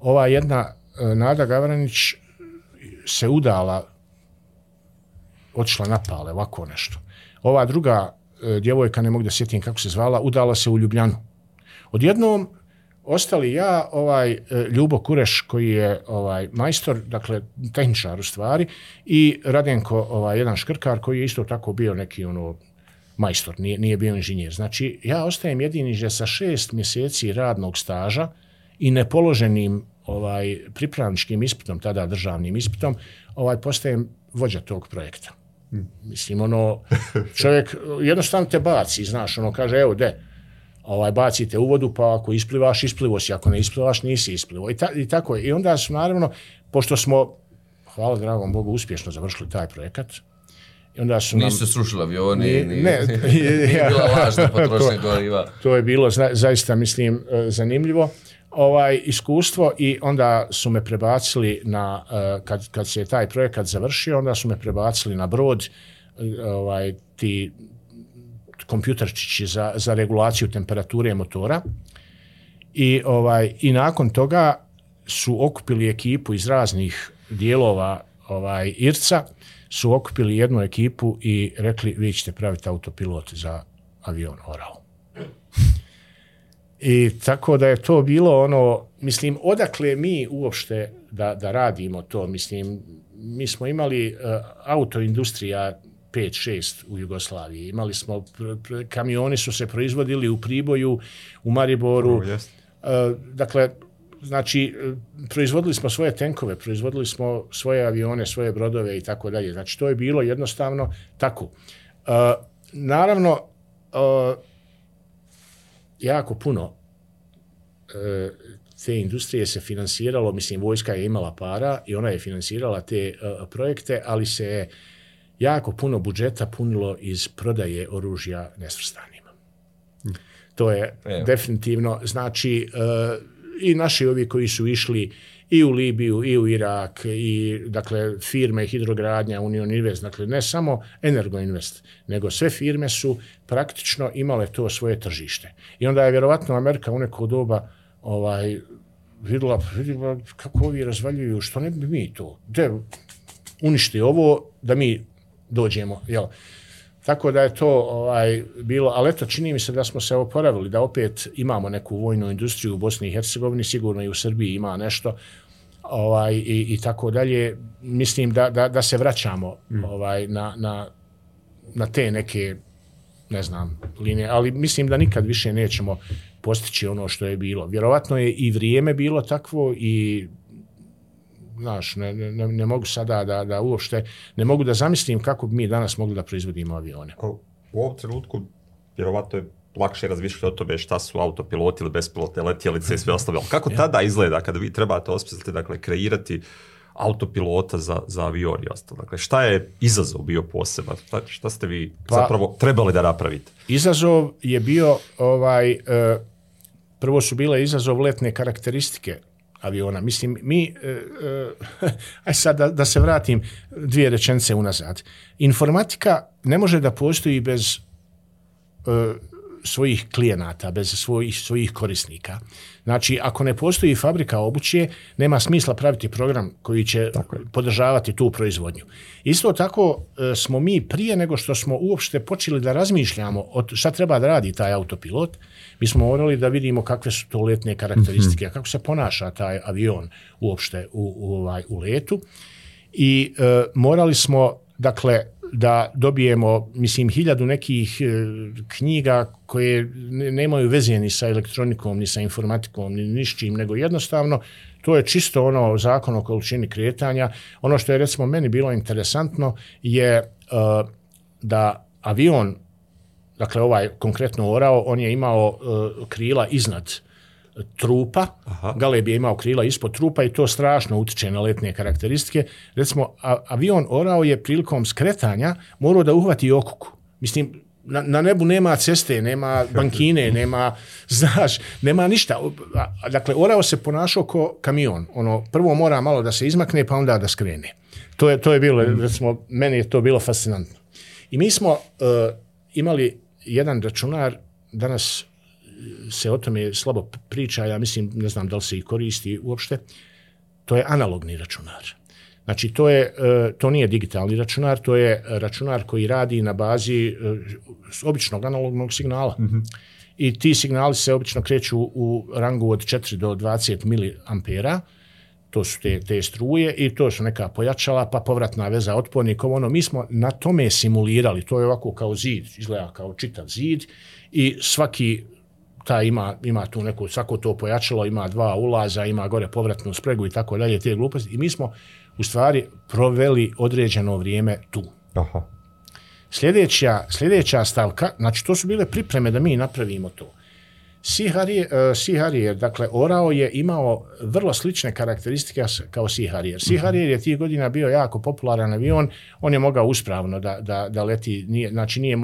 Speaker 1: Ova jedna uh, Nada Gavranić se udala otišla napale, ovako nešto. Ova druga e, djevojka, ne mogu da sjetim kako se zvala, udala se u Ljubljanu. Odjednom ostali ja, ovaj e, Ljubo Kureš koji je ovaj majstor, dakle tehničar u stvari i Radenko, ovaj jedan škrkar koji je isto tako bio neki ono majstor, nije, nije bio inženjer. Znači, ja ostajem jedini že sa šest mjeseci radnog staža i nepoloženim ovaj pripravničkim ispitom, tada državnim ispitom, ovaj postajem vođa tog projekta. Mislim, ono, čovjek (laughs) jednostavno te baci, znaš, ono kaže, evo, de, ovaj, bacite u vodu, pa ako isplivaš, isplivo si, ako ne isplivaš, nisi isplivo. I, ta, I tako je. I onda su, naravno, pošto smo, hvala dragom Bogu, uspješno završili taj projekat, I onda su
Speaker 3: Nisu se srušili avioni, ni, ni, ne, (laughs) (laughs) nije bila lažna potrošnja goriva.
Speaker 1: To je bilo za, zaista, mislim, e, zanimljivo ovaj iskustvo i onda su me prebacili na uh, kad kad se je taj projekat završio onda su me prebacili na brod eh, ovaj ti kompjuterčići za za regulaciju temperature motora i ovaj i nakon toga su okupili ekipu iz raznih dijelova ovaj, Irca su okupili jednu ekipu i rekli vi ćete praviti autopilot za avion Orao. I tako da je to bilo ono, mislim, odakle mi uopšte da, da radimo to, mislim, mi smo imali uh, autoindustrija 5-6 u Jugoslaviji. Imali smo, kamioni su se proizvodili u Priboju, u Mariboru. Oh, yes. uh, dakle, znači, proizvodili smo svoje tenkove, proizvodili smo svoje avione, svoje brodove i tako dalje. Znači, to je bilo jednostavno tako. Uh, naravno, uh, jako puno uh, te industrije se finansiralo, mislim, vojska je imala para i ona je finansirala te uh, projekte, ali se je jako puno budžeta punilo iz prodaje oružja nesvrstanima. Hmm. To je Evo. definitivno, znači, uh, i naši ovi koji su išli i u Libiju, i u Irak, i dakle, firme hidrogradnja, Union Invest, dakle, ne samo Energo Invest, nego sve firme su praktično imale to svoje tržište. I onda je vjerovatno Amerika u neko doba ovaj, videla, videla kako ovi razvaljuju, što ne bi mi to, de, uništi ovo, da mi dođemo, jel? Tako da je to ovaj bilo, ali eto, čini mi se da smo se oporavili, da opet imamo neku vojnu industriju u Bosni i Hercegovini, sigurno i u Srbiji ima nešto, ovaj, i, i tako dalje. Mislim da, da, da se vraćamo mm. ovaj, na, na, na te neke, ne znam, linije, ali mislim da nikad više nećemo postići ono što je bilo. Vjerovatno je i vrijeme bilo takvo i znaš, ne, ne, ne mogu sada da, da uopšte, ne mogu da zamislim kako bi mi danas mogli da proizvodimo avione.
Speaker 2: U ovom trenutku, vjerovatno je lakše razmišljati o tome šta su autopiloti ili bespilotne letjelice i sve ostalo. Kako (laughs) tada izgleda kada vi trebate osmisliti, dakle, kreirati autopilota za, za avion i ostalo? Dakle, šta je izazov bio poseban? Šta, šta ste vi pa, zapravo trebali da napravite?
Speaker 1: Izazov je bio, ovaj, e, prvo su bile izazov letne karakteristike aviona. Mislim, mi, uh, (laughs) uh, aj sad da, da se vratim dvije rečence unazad. Informatika ne može da postoji bez uh, svojih klijenata, bez svojih, svojih korisnika. Znači, ako ne postoji fabrika obuće, nema smisla praviti program koji će podržavati tu proizvodnju. Isto tako smo mi prije nego što smo uopšte počeli da razmišljamo o šta treba da radi taj autopilot, mi smo morali da vidimo kakve su to letne karakteristike, mm -hmm. kako se ponaša taj avion uopšte u, u, ovaj, u letu. I e, morali smo, dakle, da dobijemo, mislim, hiljadu nekih e, knjiga koje nemaju veze ni sa elektronikom, ni sa informatikom, ni nišćim, nego jednostavno to je čisto ono zakon o količini kretanja. Ono što je, recimo, meni bilo interesantno je e, da avion dakle ovaj konkretno orao, on je imao uh, krila iznad trupa, Aha. Galeb je imao krila ispod trupa i to strašno utiče na letne karakteristike. Recimo, a, avion orao je prilikom skretanja morao da uhvati okuku. Mislim, na, na nebu nema ceste, nema bankine, (laughs) nema, znaš, nema ništa. Dakle, orao se ponašao ko kamion. Ono, prvo mora malo da se izmakne, pa onda da skrene. To je, to je bilo, mm. recimo, meni je to bilo fascinantno. I mi smo uh, imali jedan računar, danas se o tome slabo priča, ja mislim, ne znam da li se i koristi uopšte, to je analogni računar. Znači, to, je, e, to nije digitalni računar, to je računar koji radi na bazi e, običnog analognog signala. Mm -hmm. I ti signali se obično kreću u rangu od 4 do 20 miliampera, to su te, te struje i to su neka pojačala, pa povratna veza otpornik, ono, mi smo na tome simulirali, to je ovako kao zid, izgleda kao čitav zid i svaki ta ima, ima tu neku, svako to pojačalo, ima dva ulaza, ima gore povratnu spregu i tako dalje, te gluposti. I mi smo u stvari proveli određeno vrijeme tu. Aha. Sljedeća, sljedeća stavka, znači to su bile pripreme da mi napravimo to. Sea Harrier, uh, sea Harrier, dakle, Orao je imao vrlo slične karakteristike kao mhm. Harrier je tih godina bio jako popularan avion, on je mogao uspravno da, da, da leti, nije, znači nije,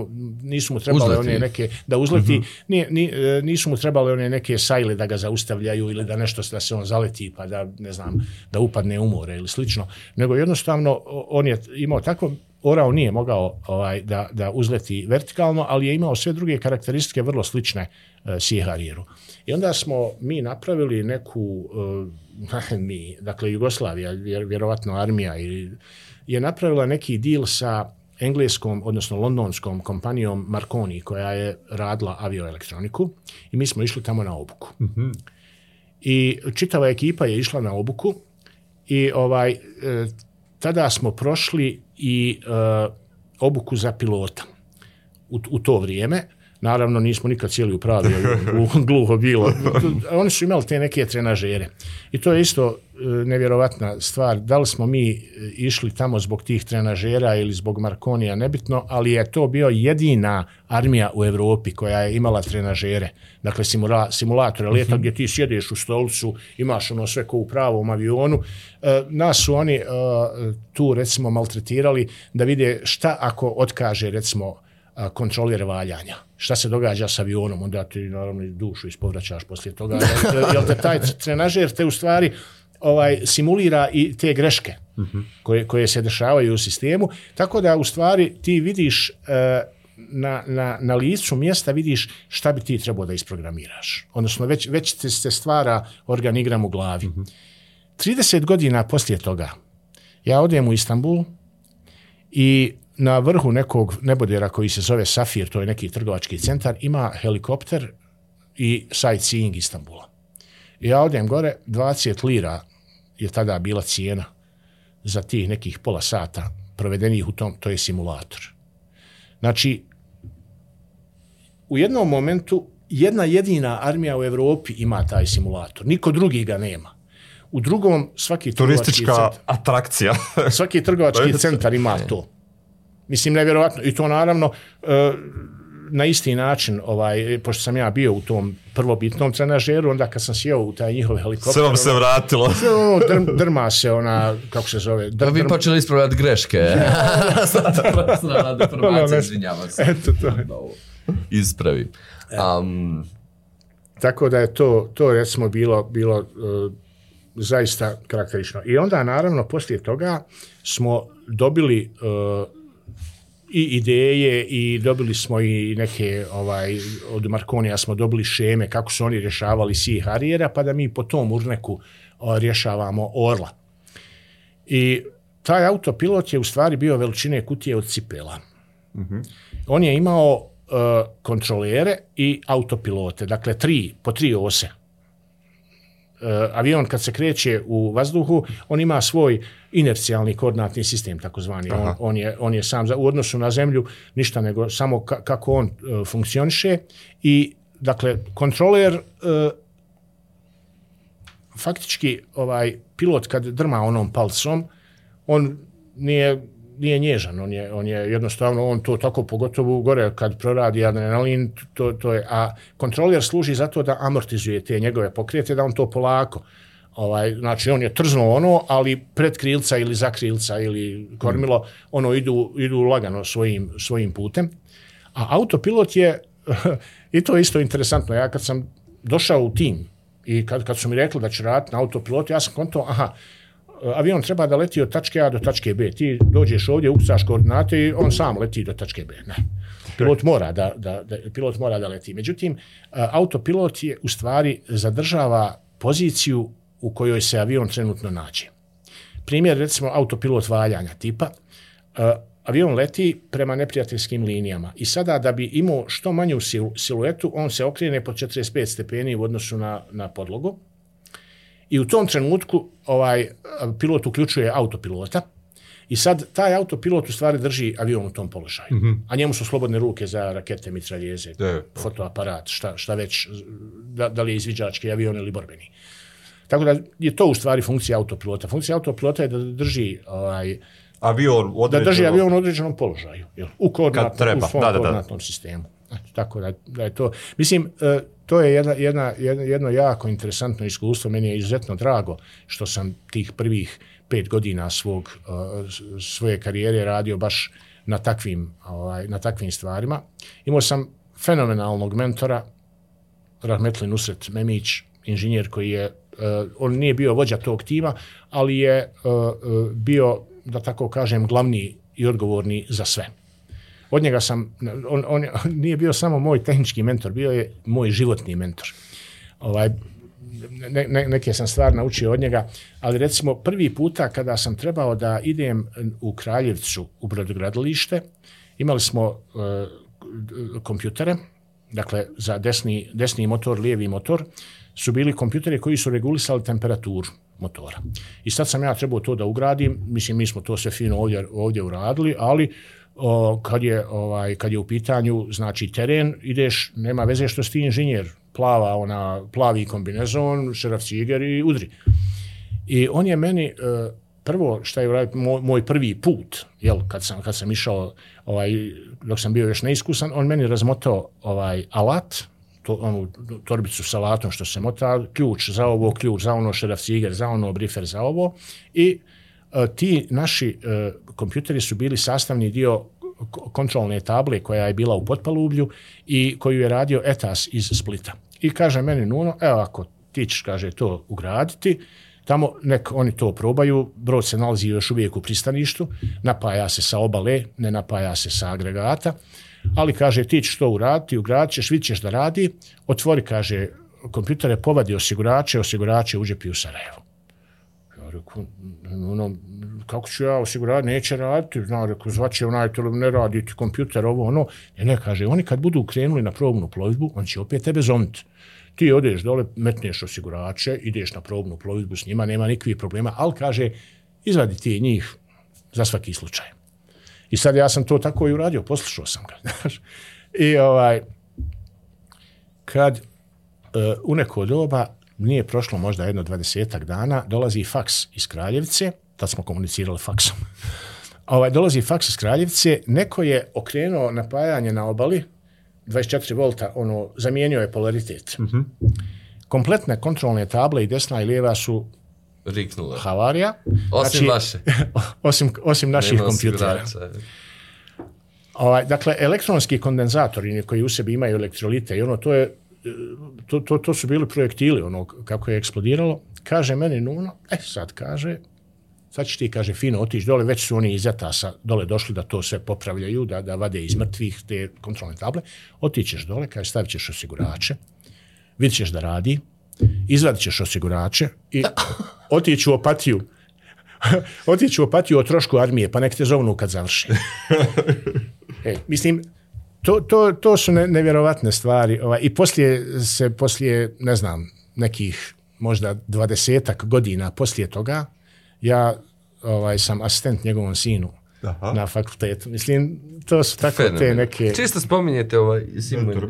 Speaker 1: nisu mu trebali uzleti. one neke, da uzleti, uh mhm. -huh. nije, nije, nisu mu trebali one neke sajle da ga zaustavljaju ili da nešto da se on zaleti pa da, ne znam, da upadne u more ili slično, nego jednostavno on je imao tako orao nije mogao ovaj, da, da uzleti vertikalno, ali je imao sve druge karakteristike vrlo slične uh, Sea Harrieru. I onda smo mi napravili neku, uh, (laughs) mi, dakle Jugoslavija, vjer, vjerovatno armija, ili, je napravila neki deal sa engleskom, odnosno londonskom kompanijom Marconi, koja je radila avioelektroniku i mi smo išli tamo na obuku. Mm -hmm. I čitava ekipa je išla na obuku i ovaj, e, tada smo prošli i e, obuku za pilota u, u to vrijeme. Naravno, nismo nikad cijeli u gluho bilo. Oni su imali te neke trenažere. I to je isto e, nevjerovatna stvar. Da li smo mi e, išli tamo zbog tih trenažera ili zbog Markonija, nebitno, ali je to bio jedina armija u Evropi koja je imala trenažere. Dakle, simula, simulatore leta gdje ti sjediš u stolicu, imaš ono sve ko u pravom avionu. E, nas su oni tu, recimo, maltretirali da vide šta ako otkaže, recimo, kontrolir valjanja. Šta se događa sa avionom, onda ti naravno dušu ispovraćaš poslije toga. (laughs) Jel te taj trenažer te u stvari ovaj, simulira i te greške uh -huh. koje, koje se dešavaju u sistemu. Tako da u stvari ti vidiš e, na, na, na licu mjesta vidiš šta bi ti trebao da isprogramiraš. Odnosno već, već te se stvara organigram u glavi. Uh -huh. 30 godina poslije toga ja odem u Istanbul i na vrhu nekog nebodera koji se zove Safir, to je neki trgovački centar, ima helikopter i sightseeing Istanbula. Ja odem gore, 20 lira je tada bila cijena za tih nekih pola sata provedenih u tom, to je simulator. Znači, u jednom momentu jedna jedina armija u Evropi ima taj simulator. Niko drugi ga nema. U drugom, svaki
Speaker 2: Turistička centar, atrakcija.
Speaker 1: svaki trgovački centar ima to. Mislim, nevjerovatno. I to naravno e, na isti način, ovaj, pošto sam ja bio u tom prvobitnom trenažeru, onda kad sam sjeo u taj njihov helikopter...
Speaker 2: Sve vam se ono, vratilo. (laughs)
Speaker 1: Sve ono, dr, drma se ona, kako se zove...
Speaker 3: Dr, da vi počeli ispravljati greške. (laughs) Sad radi informacije, izvinjavam se.
Speaker 1: Eto, to je.
Speaker 3: Ispravi. Um,
Speaker 1: Tako da je to, to recimo bilo, bilo uh, zaista karakterično. I onda, naravno, poslije toga smo dobili uh, i ideje i dobili smo i neke ovaj od Markonija smo dobili šeme kako su oni rješavali si Harijera pa da mi po tom urneku o, rješavamo Orla. I taj autopilot je u stvari bio veličine kutije od cipela. Mm -hmm. On je imao uh, kontrolere i autopilote, dakle tri, po tri ose uh, avion kad se kreće u vazduhu, on ima svoj inercijalni koordinatni sistem, takozvani. On, on, je, on je sam za, u odnosu na zemlju ništa nego samo ka, kako on uh, funkcioniše. I dakle kontroler uh, faktički ovaj pilot kad drma onom palcom on nije nije nježan, on je, on je jednostavno, on to tako pogotovo gore kad proradi adrenalin, to, to je, a kontroler služi zato da amortizuje te njegove pokrete, da on to polako, ovaj, znači on je trzno ono, ali pred krilca ili za krilca ili kormilo, ono idu, idu lagano svojim, svojim putem. A autopilot je, (laughs) i to je isto interesantno, ja kad sam došao u tim i kad, kad su mi rekli da će raditi na autopilot, ja sam konto, aha, avion treba da leti od tačke A do tačke B. Ti dođeš ovdje, ukucaš koordinate i on sam leti do tačke B. Ne. Pilot mora da, da, da, pilot mora da leti. Međutim, autopilot je u stvari zadržava poziciju u kojoj se avion trenutno nađe. Primjer, recimo, autopilot valjanja tipa, avion leti prema neprijateljskim linijama i sada da bi imao što manju siluetu, on se okrene po 45 stepeni u odnosu na, na podlogu, I u tom trenutku ovaj pilot uključuje autopilota i sad taj autopilot u stvari drži avion u tom položaju. Mm -hmm. A njemu su slobodne ruke za rakete, mitraljeze, fotoaparat, šta, šta već, da, da li je izviđački avion ili borbeni. Tako da je to u stvari funkcija autopilota. Funkcija autopilota je da drži ovaj,
Speaker 2: avion
Speaker 1: određeno... da drži avion u određenom položaju. Jel? U koordinatnom, u svom da, da, koordinatnom sistemu. Tako da, da je to... Mislim, e, to je jedna, jedna, jedno, jako interesantno iskustvo. Meni je izuzetno drago što sam tih prvih pet godina svog, uh, svoje karijere radio baš na takvim, ovaj, na takvim stvarima. Imao sam fenomenalnog mentora, Rahmetli Nusret Memić, inženjer koji je, uh, on nije bio vođa tog tima, ali je uh, bio, da tako kažem, glavni i odgovorni za sve. Od njega sam, on, on, (laughs) nije bio samo moj tehnički mentor, bio je moj životni mentor. Ovaj, ne, ne, neke sam stvar naučio od njega, ali recimo prvi puta kada sam trebao da idem u Kraljevcu u brodogradilište, imali smo uh, kompjutere, dakle za desni, desni motor, lijevi motor, su bili kompjuteri koji su regulisali temperaturu motora. I sad sam ja trebao to da ugradim, mislim mi smo to sve fino ovdje, ovdje uradili, ali o, kad, je, ovaj, kad je u pitanju znači teren, ideš, nema veze što si ti inženjer, plava, ona, plavi kombinezon, šeraf ciger i udri. I on je meni, e, prvo što je uradio, moj, moj prvi put, jel, kad sam, kad sam išao, ovaj, dok sam bio još neiskusan, on meni razmotao ovaj alat, to, onu torbicu sa latom što se mota, ključ za ovo, ključ za ono, šeraf ciger za ono, brifer za ovo. I e, ti naši e, kompjuteri su bili sastavni dio kontrolne table koja je bila u potpalublju i koju je radio ETAS iz Splita. I kaže meni Nuno, evo ako ti ćeš, kaže, to ugraditi, tamo nek oni to probaju, brod se nalazi još uvijek u pristaništu, napaja se sa obale, ne napaja se sa agregata, ali kaže ti ćeš to uraditi, ugradit ćeš, vidit ćeš da radi, otvori, kaže, kompjutere povadi osigurače, osigurače uđepi u Sarajevo. Ja reku, ono, kako ću ja osigurati, neće raditi, zna, reku, zvaće onaj, to ne radi ti kompjuter, ovo, ono, ne, ne, kaže, oni kad budu krenuli na probnu plovidbu, on će opet tebe zomiti. Ti odeš dole, metneš osigurače, ideš na probnu plovidbu s njima, nema nikakvih problema, ali kaže, izvadi ti njih za svaki slučaj. I sad ja sam to tako i uradio, poslušao sam ga, (laughs) znaš. I ovaj, kad uh, u neko doba, nije prošlo možda jedno dvadesetak dana, dolazi faks iz Kraljevice, tad smo komunicirali faksom. (laughs) Ovaj, dolazi faks iz Kraljevice, neko je okrenuo napajanje na obali, 24 volta, ono, zamijenio je polaritet. Mm -hmm. Kompletne kontrolne table i desna i lijeva su
Speaker 3: Riknula.
Speaker 1: havarija.
Speaker 3: Osim znači, vaše. (laughs)
Speaker 1: osim, osim naših kompjutera. Ovaj, dakle, elektronski kondenzatori koji u sebi imaju elektrolite i ono, to je to, to, to su bili projektili, ono, kako je eksplodiralo. Kaže meni Nuno, e sad kaže, sad će ti, kaže, fino otići dole, već su oni iz Etasa dole došli da to sve popravljaju, da, da vade iz mrtvih te kontrolne table. Otićeš dole, kaže, stavit ćeš osigurače, vidit ćeš da radi, izvadit ćeš osigurače i otići u opatiju, (laughs) otići u opatiju o trošku armije, pa nek te zovnu kad završi. (laughs) e, mislim, to, to, to su ne, nevjerovatne stvari. Ovaj, I poslije se, poslije, ne znam, nekih možda dvadesetak godina poslije toga, ja ovaj sam asistent njegovom sinu Aha. na fakultetu. Mislim, to su tako Fenomen. te neke...
Speaker 3: Čisto spominjete ovaj
Speaker 2: Simon. Mentor,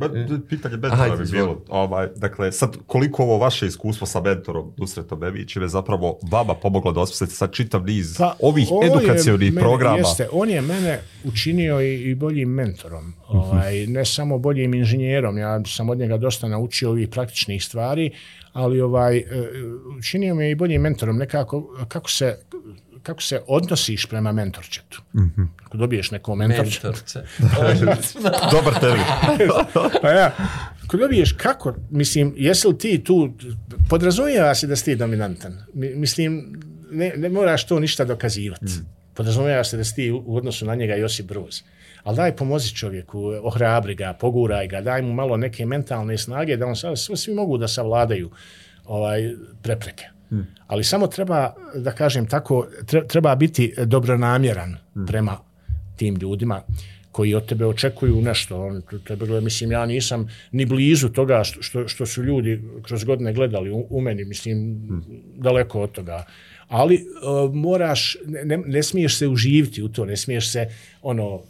Speaker 2: pitanje mentora bi bilo. Ovaj, dakle, sad, koliko ovo vaše iskustvo sa mentorom Dusretom Bebićem je zapravo vama pomoglo da osmislite sad čitav niz pa, ovih edukacijonih programa? Jeste,
Speaker 1: on je mene učinio i, i boljim mentorom. Ovaj, ne samo boljim inženjerom. Ja sam od njega dosta naučio ovih praktičnih stvari, ali ovaj e, učinio mi je i boljim mentorom nekako kako se kako se odnosiš prema mentorčetu. Mm -hmm. Ako dobiješ neko mentorče. Mentorče. (laughs)
Speaker 2: Dobar termin. (laughs)
Speaker 1: pa ja, ako dobiješ kako, mislim, jesi li ti tu, podrazumijeva se da si ti dominantan. Mislim, ne, ne moraš to ništa dokazivati. Mm. Podrazumijeva se da si ti u odnosu na njega Josip Broz. Ali daj pomozi čovjeku, ohrabri ga, poguraj ga, daj mu malo neke mentalne snage da on svi, svi mogu da savladaju ovaj prepreke. Hmm. Ali samo treba, da kažem tako, treba biti dobronamjeran hmm. prema tim ljudima koji od tebe očekuju nešto. On, tebe, mislim, ja nisam ni blizu toga što, što, što su ljudi kroz godine gledali u, u meni, mislim, hmm. daleko od toga. Ali uh, moraš, ne, ne smiješ se uživiti u to, ne smiješ se, ono,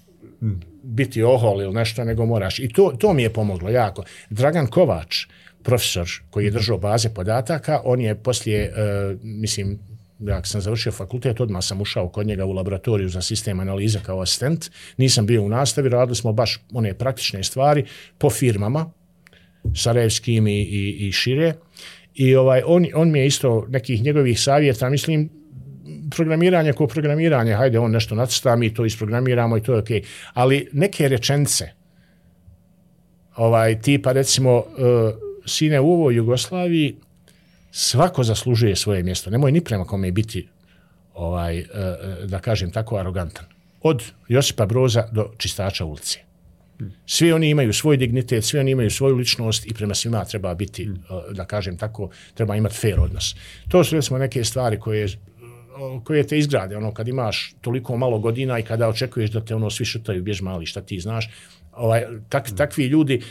Speaker 1: hmm. biti ohol ili nešto, nego moraš. I to, to mi je pomoglo jako. Dragan Kovač, uh, profesor koji je držao baze podataka, on je poslije, uh, mislim, ja sam završio fakultet, odmah sam ušao kod njega u laboratoriju za sistem analiza kao asistent, nisam bio u nastavi, radili smo baš one praktične stvari po firmama, sarajevskim i, i, i šire, i ovaj, on, on mi je isto nekih njegovih savjeta, mislim, programiranje ko programiranje, hajde on nešto nacrta, mi to isprogramiramo i to je okej. Okay. Ali neke rečence, ovaj, tipa recimo, uh, sine, u ovoj Jugoslaviji svako zaslužuje svoje mjesto. Nemoj ni prema kome biti, ovaj, e, e, da kažem, tako arogantan. od Josipa Broza do čistača ulice. Svi oni imaju svoj dignitet, svi oni imaju svoju ličnost i prema svima treba biti, da kažem tako, treba imati fair odnos. To su recimo neke stvari koje koje te izgrade, ono, kad imaš toliko malo godina i kada očekuješ da te ono svi šutaju, bjež mali, šta ti znaš, ovaj, tak, takvi ljudi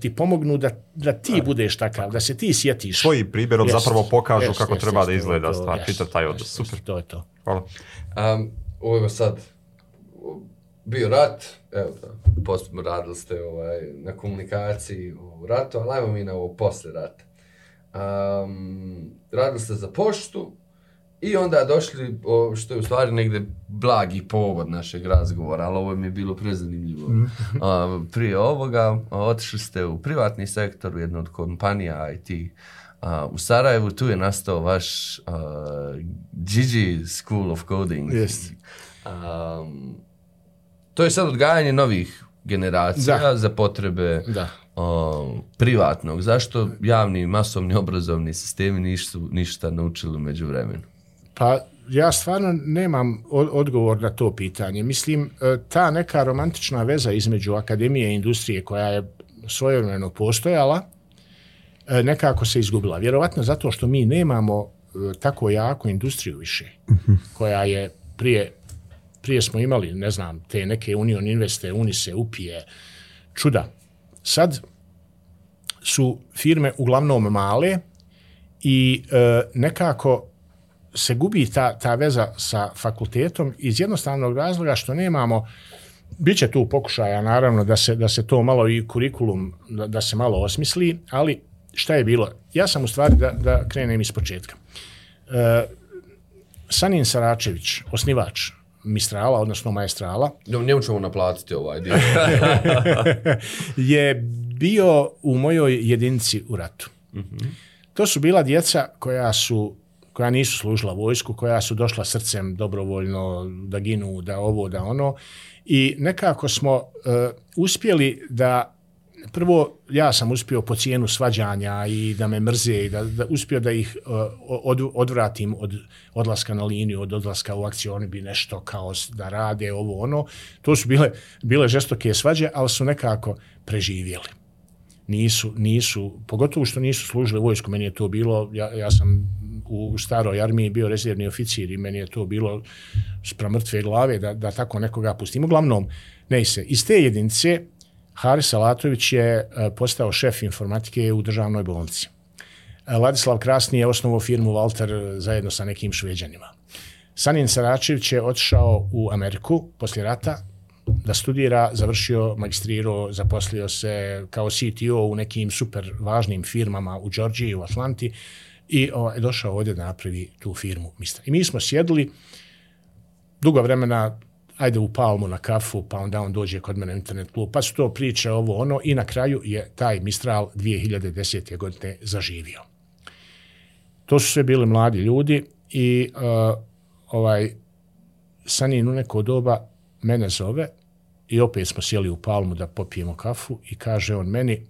Speaker 1: ti pomognu da, da ti budeš takav, da se ti sjetiš.
Speaker 2: Svoji primjerom jest, zapravo pokažu jest, kako jest, treba jest, da izgleda to, stvar, čita taj odnos, super.
Speaker 1: To je to.
Speaker 2: Hvala.
Speaker 3: Um, ovo je sad bio rat, evo da, postupno radili ste ovaj, na komunikaciji u ratu, ali ajmo mi na ovo posle rata. Um, radili ste za poštu, I onda došli, o, što je u stvari negde blagi povod našeg razgovora, ali ovo mi je bilo prezanimljivo. Mm. (laughs) a, prije ovoga otišli ste u privatni sektor, u jednu od kompanija IT a, u Sarajevu, tu je nastao vaš a, Gigi School of Coding.
Speaker 1: Yes.
Speaker 3: A, to je sad odgajanje novih generacija da. za potrebe
Speaker 1: da.
Speaker 3: O, privatnog. Zašto javni masovni obrazovni sistemi ništa, ništa naučili među vremenu?
Speaker 1: Pa ja stvarno nemam odgovor na to pitanje. Mislim, e, ta neka romantična veza između akademije i industrije koja je svojevremeno postojala, e, nekako se izgubila. Vjerovatno zato što mi nemamo e, tako jako industriju više, koja je prije, prije smo imali, ne znam, te neke Union Investe, Unise, Upije, čuda. Sad su firme uglavnom male i nekako se gubi ta, ta veza sa fakultetom iz jednostavnog razloga što nemamo Biće tu pokušaja, naravno, da se, da se to malo i kurikulum, da, da se malo osmisli, ali šta je bilo? Ja sam u stvari da, da krenem iz početka. E, Sanin Saračević, osnivač Mistrala, odnosno Maestrala.
Speaker 3: No, njemu ćemo naplatiti ovaj dio. (laughs)
Speaker 1: je bio u mojoj jedinici u ratu. Mm -hmm. To su bila djeca koja su koja nisu služila vojsku, koja su došla srcem dobrovoljno da ginu, da ovo, da ono. I nekako smo uh, uspjeli da prvo ja sam uspio po cijenu svađanja i da me mrze i da, da uspio da ih uh, od, odvratim od odlaska na liniju, od odlaska u akciju, oni bi nešto kao da rade ovo ono. To su bile, bile žestoke svađe, ali su nekako preživjeli. Nisu, nisu, pogotovo što nisu služili vojsku, meni je to bilo, ja, ja sam u staroj armiji bio rezervni oficir i meni je to bilo spram mrtve glave da, da tako nekoga pustim. Uglavnom, ne se, iz te jedinice Haris Alatović je e, postao šef informatike u državnoj bolnici. E, Ladislav Krasni je osnovo firmu Walter zajedno sa nekim šveđanima. Sanin Saračević je otišao u Ameriku poslije rata da studira, završio, magistrirao, zaposlio se kao CTO u nekim super važnim firmama u Georgiji, u Atlanti i ovaj, je došao ovdje da napravi tu firmu Mista. I mi smo sjedili dugo vremena, ajde u Palmu na kafu, pa onda on dođe kod mene internet klub, pa su to priče ovo ono i na kraju je taj Mistral 2010. godine zaživio. To su sve bili mladi ljudi i uh, ovaj Sanin u neko doba mene zove i opet smo sjeli u Palmu da popijemo kafu i kaže on meni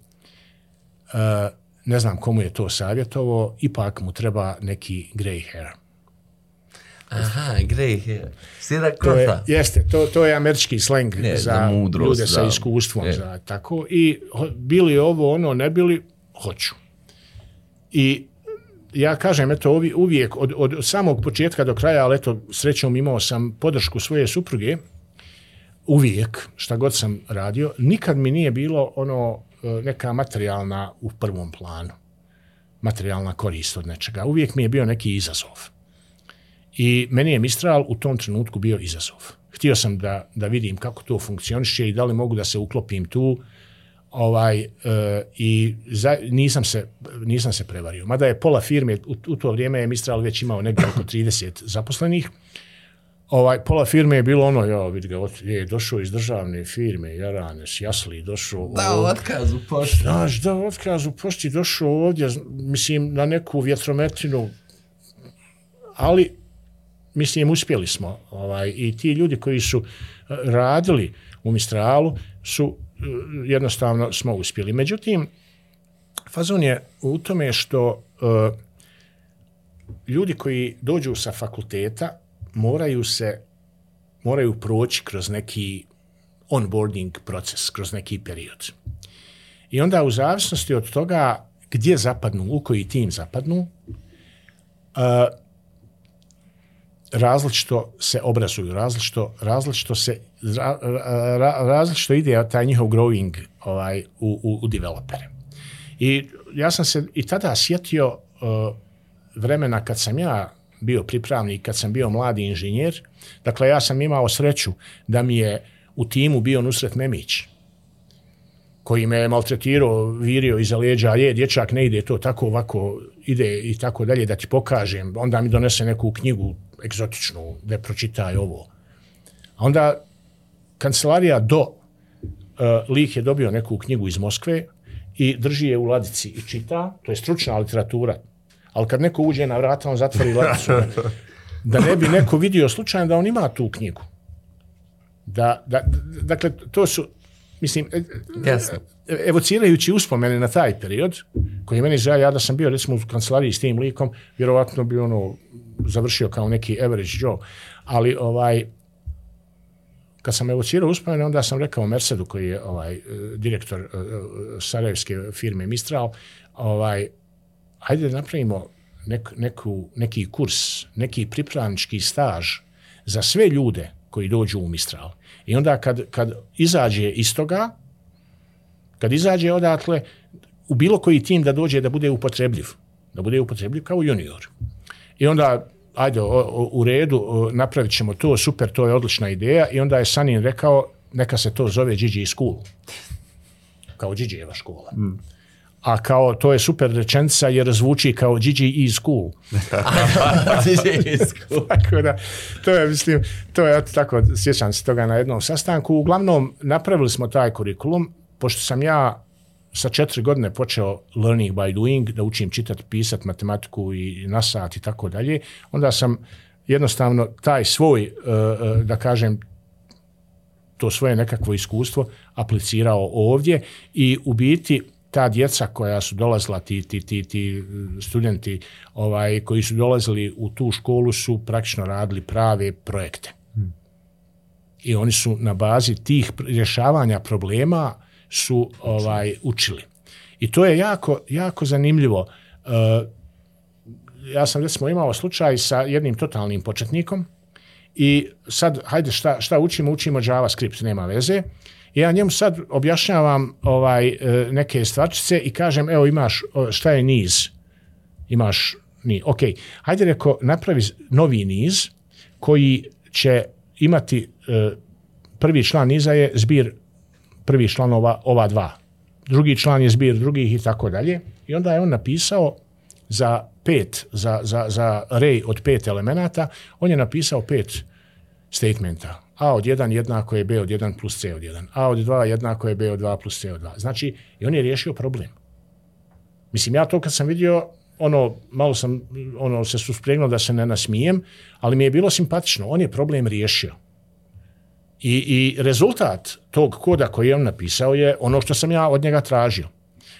Speaker 1: uh, ne znam komu je to savjetovo, ipak mu treba neki grey hair.
Speaker 3: Aha, grey hair. Sira
Speaker 1: to je, jeste, to, to je američki sleng ne, za, za mudrost, ljude sa iskustvom. Je. Za, tako. I bili ovo, ono, ne bili, hoću. I ja kažem, eto, uvijek, od, od samog početka do kraja, ali eto, srećom imao sam podršku svoje supruge, uvijek, šta god sam radio, nikad mi nije bilo ono, E, neka materijalna u prvom planu. Materijalna korist od nečega. Uvijek mi je bio neki izazov. I meni je Mistral u tom trenutku bio izazov. Htio sam da, da vidim kako to funkcioniše i da li mogu da se uklopim tu ovaj e, i za, nisam se nisam se prevario. Mada je pola firme u, u to vrijeme je Mistral već imao negdje oko 30 zaposlenih ovaj, pola firme je bilo ono, ja vidi ga, je došao iz državne firme, Jarane, Jasli, došao...
Speaker 3: Da, ovdje, otkaz u pošti.
Speaker 1: Znaš, da, otkaz u pošti, došao ovdje, mislim, na neku vjetrometinu, ali, mislim, uspjeli smo. Ovaj, I ti ljudi koji su eh, radili u Mistralu su eh, jednostavno smo uspjeli. Međutim, fazon je u tome što uh, ljudi koji dođu sa fakulteta, moraju se moraju proći kroz neki onboarding proces, kroz neki period. I onda u zavisnosti od toga gdje zapadnu, u koji tim zapadnu, uh, različito se obrazuju, različito, različito se ra, ra, različito ide taj njihov growing ovaj, u, u, u developere. I ja sam se i tada sjetio uh, vremena kad sam ja bio pripravnik, kad sam bio mladi inženjer. Dakle, ja sam imao sreću da mi je u timu bio Nusret Memić, koji me je maltretirao, virio iza leđa, je, dječak ne ide to tako ovako, ide i tako dalje, da ti pokažem. Onda mi donese neku knjigu egzotičnu, da pročitaj ovo. A onda kancelarija do uh, eh, Lih je dobio neku knjigu iz Moskve i drži je u ladici i čita, to je stručna literatura, ali kad neko uđe na vrata, on zatvori ladicu. da ne bi neko vidio slučajno da on ima tu knjigu. Da, da, dakle, to su, mislim,
Speaker 3: Jasno.
Speaker 1: evocirajući uspomene na taj period, koji je meni žao, ja da sam bio recimo u kancelariji s tim likom, vjerovatno bi ono završio kao neki average Joe, ali ovaj, kad sam evocirao uspomene, onda sam rekao Mercedu, koji je ovaj, direktor uh, Sarajevske firme Mistral, ovaj, hajde da napravimo nek, neku, neki kurs, neki pripravnički staž za sve ljude koji dođu u Mistral. I onda kad, kad izađe iz toga, kad izađe odatle, u bilo koji tim da dođe da bude upotrebljiv. Da bude upotrebljiv kao junior. I onda, ajde, o, o, u redu, napravit ćemo to, super, to je odlična ideja. I onda je Sanin rekao, neka se to zove Gigi School. Kao Gigi-eva škola. Mm a kao to je super rečenica jer zvuči kao Gigi is cool. (laughs)
Speaker 3: Gigi is cool. (laughs)
Speaker 1: tako da, to je, mislim, to je tako, sjećam se toga na jednom sastanku. Uglavnom, napravili smo taj kurikulum, pošto sam ja sa četiri godine počeo learning by doing, da učim čitati, pisati matematiku i nasat i tako dalje, onda sam jednostavno taj svoj, da kažem, to svoje nekakvo iskustvo aplicirao ovdje i u biti ta djeca koja su dolazila, ti, ti, ti, ti studenti ovaj, koji su dolazili u tu školu su praktično radili prave projekte. Hmm. I oni su na bazi tih rješavanja problema su ovaj učili. I to je jako, jako zanimljivo. Uh, ja sam recimo imao slučaj sa jednim totalnim početnikom i sad, hajde, šta, šta učimo? Učimo JavaScript, nema veze. Uh, ja njemu sad objašnjavam ovaj e, neke stvarčice i kažem, evo imaš, šta je niz? Imaš ni, ok, hajde reko, napravi novi niz koji će imati, e, prvi član niza je zbir prvi članova ova dva. Drugi član je zbir drugih i tako dalje. I onda je on napisao za pet, za, za, za rej od pet elemenata, on je napisao pet statementa. A od 1 jednako je B od 1 plus C od 1. A od 2 jednako je B od 2 plus C od 2. Znači, i on je riješio problem. Mislim, ja to kad sam vidio, ono, malo sam ono, se suspregnuo da se ne nasmijem, ali mi je bilo simpatično. On je problem riješio. I, I rezultat tog koda koji je on napisao je ono što sam ja od njega tražio.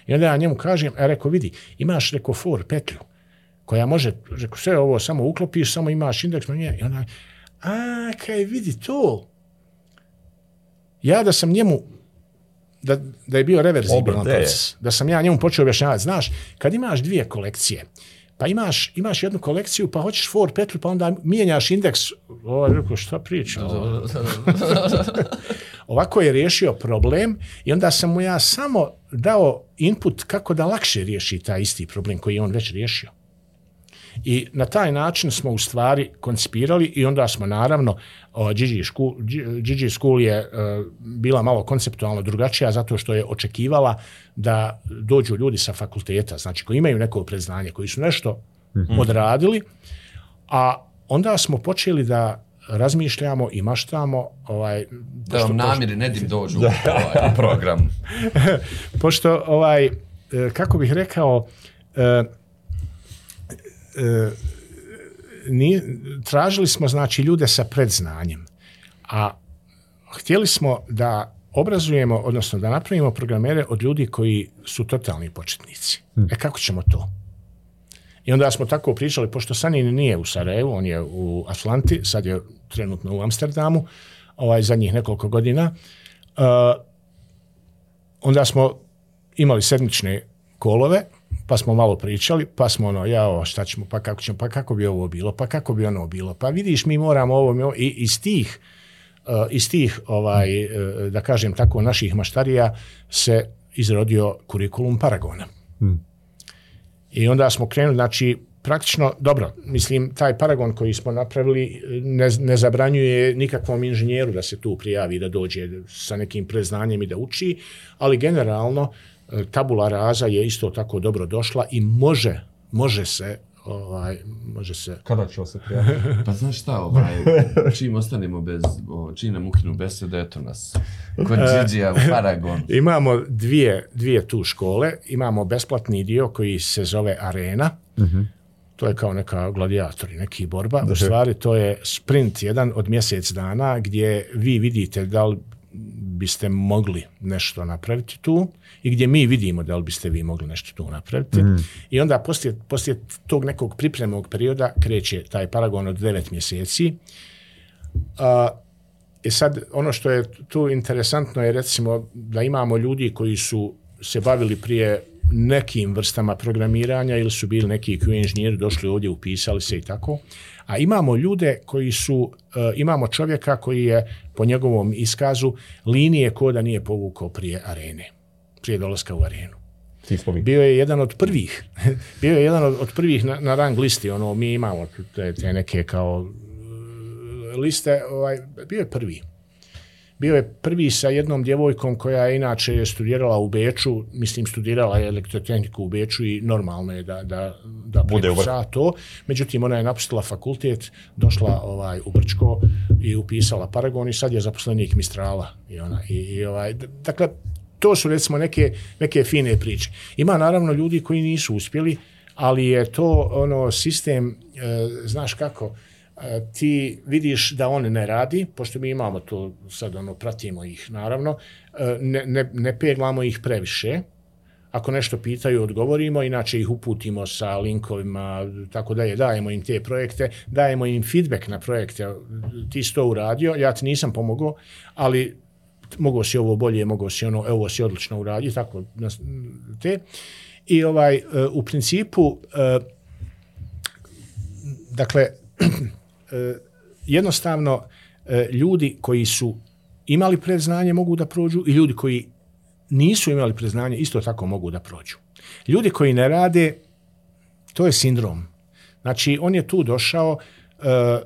Speaker 1: I onda ja njemu kažem, a e, reko, vidi, imaš reko for petlju koja može, reko, sve ovo samo uklopiš, samo imaš indeks. I onda, a, kaj vidi to. Ja da sam njemu, da, da je bio reverzibilan proces, da sam ja njemu počeo objašnjavati, znaš, kad imaš dvije kolekcije, pa imaš, imaš jednu kolekciju, pa hoćeš for petlu, pa onda mijenjaš indeks, ovo je rekao, šta priča? (laughs) Ovako je riješio problem i onda sam mu ja samo dao input kako da lakše riješi taj isti problem koji je on već riješio. I na taj način smo u stvari koncipirali i onda smo naravno Gigi School, Gigi School je uh, bila malo konceptualno drugačija zato što je očekivala da dođu ljudi sa fakulteta, znači koji imaju neko predznanje, koji su nešto mm -hmm. odradili, a onda smo počeli da razmišljamo i maštamo ovaj
Speaker 3: da vam namiri ne dim dođu ovaj program (laughs)
Speaker 1: pošto ovaj e, kako bih rekao uh, e, ni, tražili smo znači ljude sa predznanjem, a htjeli smo da obrazujemo, odnosno da napravimo programere od ljudi koji su totalni početnici. Hmm. E kako ćemo to? I onda smo tako pričali, pošto Sanin nije u Sarajevu, on je u Atlanti, sad je trenutno u Amsterdamu, ovaj, zadnjih nekoliko godina, uh, onda smo imali sedmične kolove, pa smo malo pričali, pa smo ono, ja, šta ćemo, pa kako ćemo, pa kako bi ovo bilo, pa kako bi ono bilo, pa vidiš, mi moramo ovo, mi ovo i iz tih, uh, iz tih, ovaj, uh, da kažem tako, naših maštarija se izrodio kurikulum Paragona. Hmm. I onda smo krenuli, znači, praktično, dobro, mislim, taj paragon koji smo napravili ne, ne zabranjuje nikakvom inženjeru da se tu prijavi, da dođe sa nekim preznanjem i da uči, ali generalno tabula raza je isto tako dobro došla i može, može se ovaj, može se...
Speaker 2: Kada će se prijaviti? (laughs)
Speaker 3: pa znaš šta, ovaj, čim ostanemo bez, o, čim nam ukinu besede, eto nas. Kod Điđija u Paragon. (laughs)
Speaker 1: imamo dvije, dvije tu škole, imamo besplatni dio koji se zove Arena, uh mhm. -huh. to je kao neka gladijatori, neki borba. U stvari to je sprint jedan od mjesec dana gdje vi vidite da li biste mogli nešto napraviti tu i gdje mi vidimo da li biste vi mogli nešto tu napraviti. Mm. I onda poslije, poslije tog nekog pripremnog perioda kreće taj paragon od devet mjeseci. A, I sad ono što je tu interesantno je recimo da imamo ljudi koji su se bavili prije nekim vrstama programiranja ili su bili neki QA inženjeri, došli ovdje, upisali se i tako. A imamo ljude koji su, uh, imamo čovjeka koji je po njegovom iskazu linije koda nije povukao prije arene, prije dolaska u arenu. Bio je jedan od prvih, (laughs) bio je jedan od, od prvih na, na rang listi, ono, mi imamo te, te neke kao uh, liste, ovaj, bio je prvi bio je prvi sa jednom djevojkom koja je inače je studirala u Beču, mislim studirala je elektrotehniku u Beču i normalno je da, da, da bude to. Međutim, ona je napustila fakultet, došla ovaj, u Brčko i upisala Paragon i sad je zaposlenik Mistrala. I ona, i, i ovaj, dakle, to su recimo neke, neke fine priče. Ima naravno ljudi koji nisu uspjeli, ali je to ono sistem, e, znaš kako, ti vidiš da on ne radi, pošto mi imamo to, sad ono, pratimo ih naravno, e, ne, ne, ne peglamo ih previše, ako nešto pitaju, odgovorimo, inače ih uputimo sa linkovima, tako da je, dajemo im te projekte, dajemo im feedback na projekte, ti si to uradio, ja ti nisam pomogao, ali mogo si ovo bolje, mogo si ono, ovo si odlično uradio, tako te. I ovaj, e, u principu, e, dakle, (clears throat) e, jednostavno e, ljudi koji su imali predznanje mogu da prođu i ljudi koji nisu imali predznanje isto tako mogu da prođu. Ljudi koji ne rade, to je sindrom. Znači, on je tu došao e,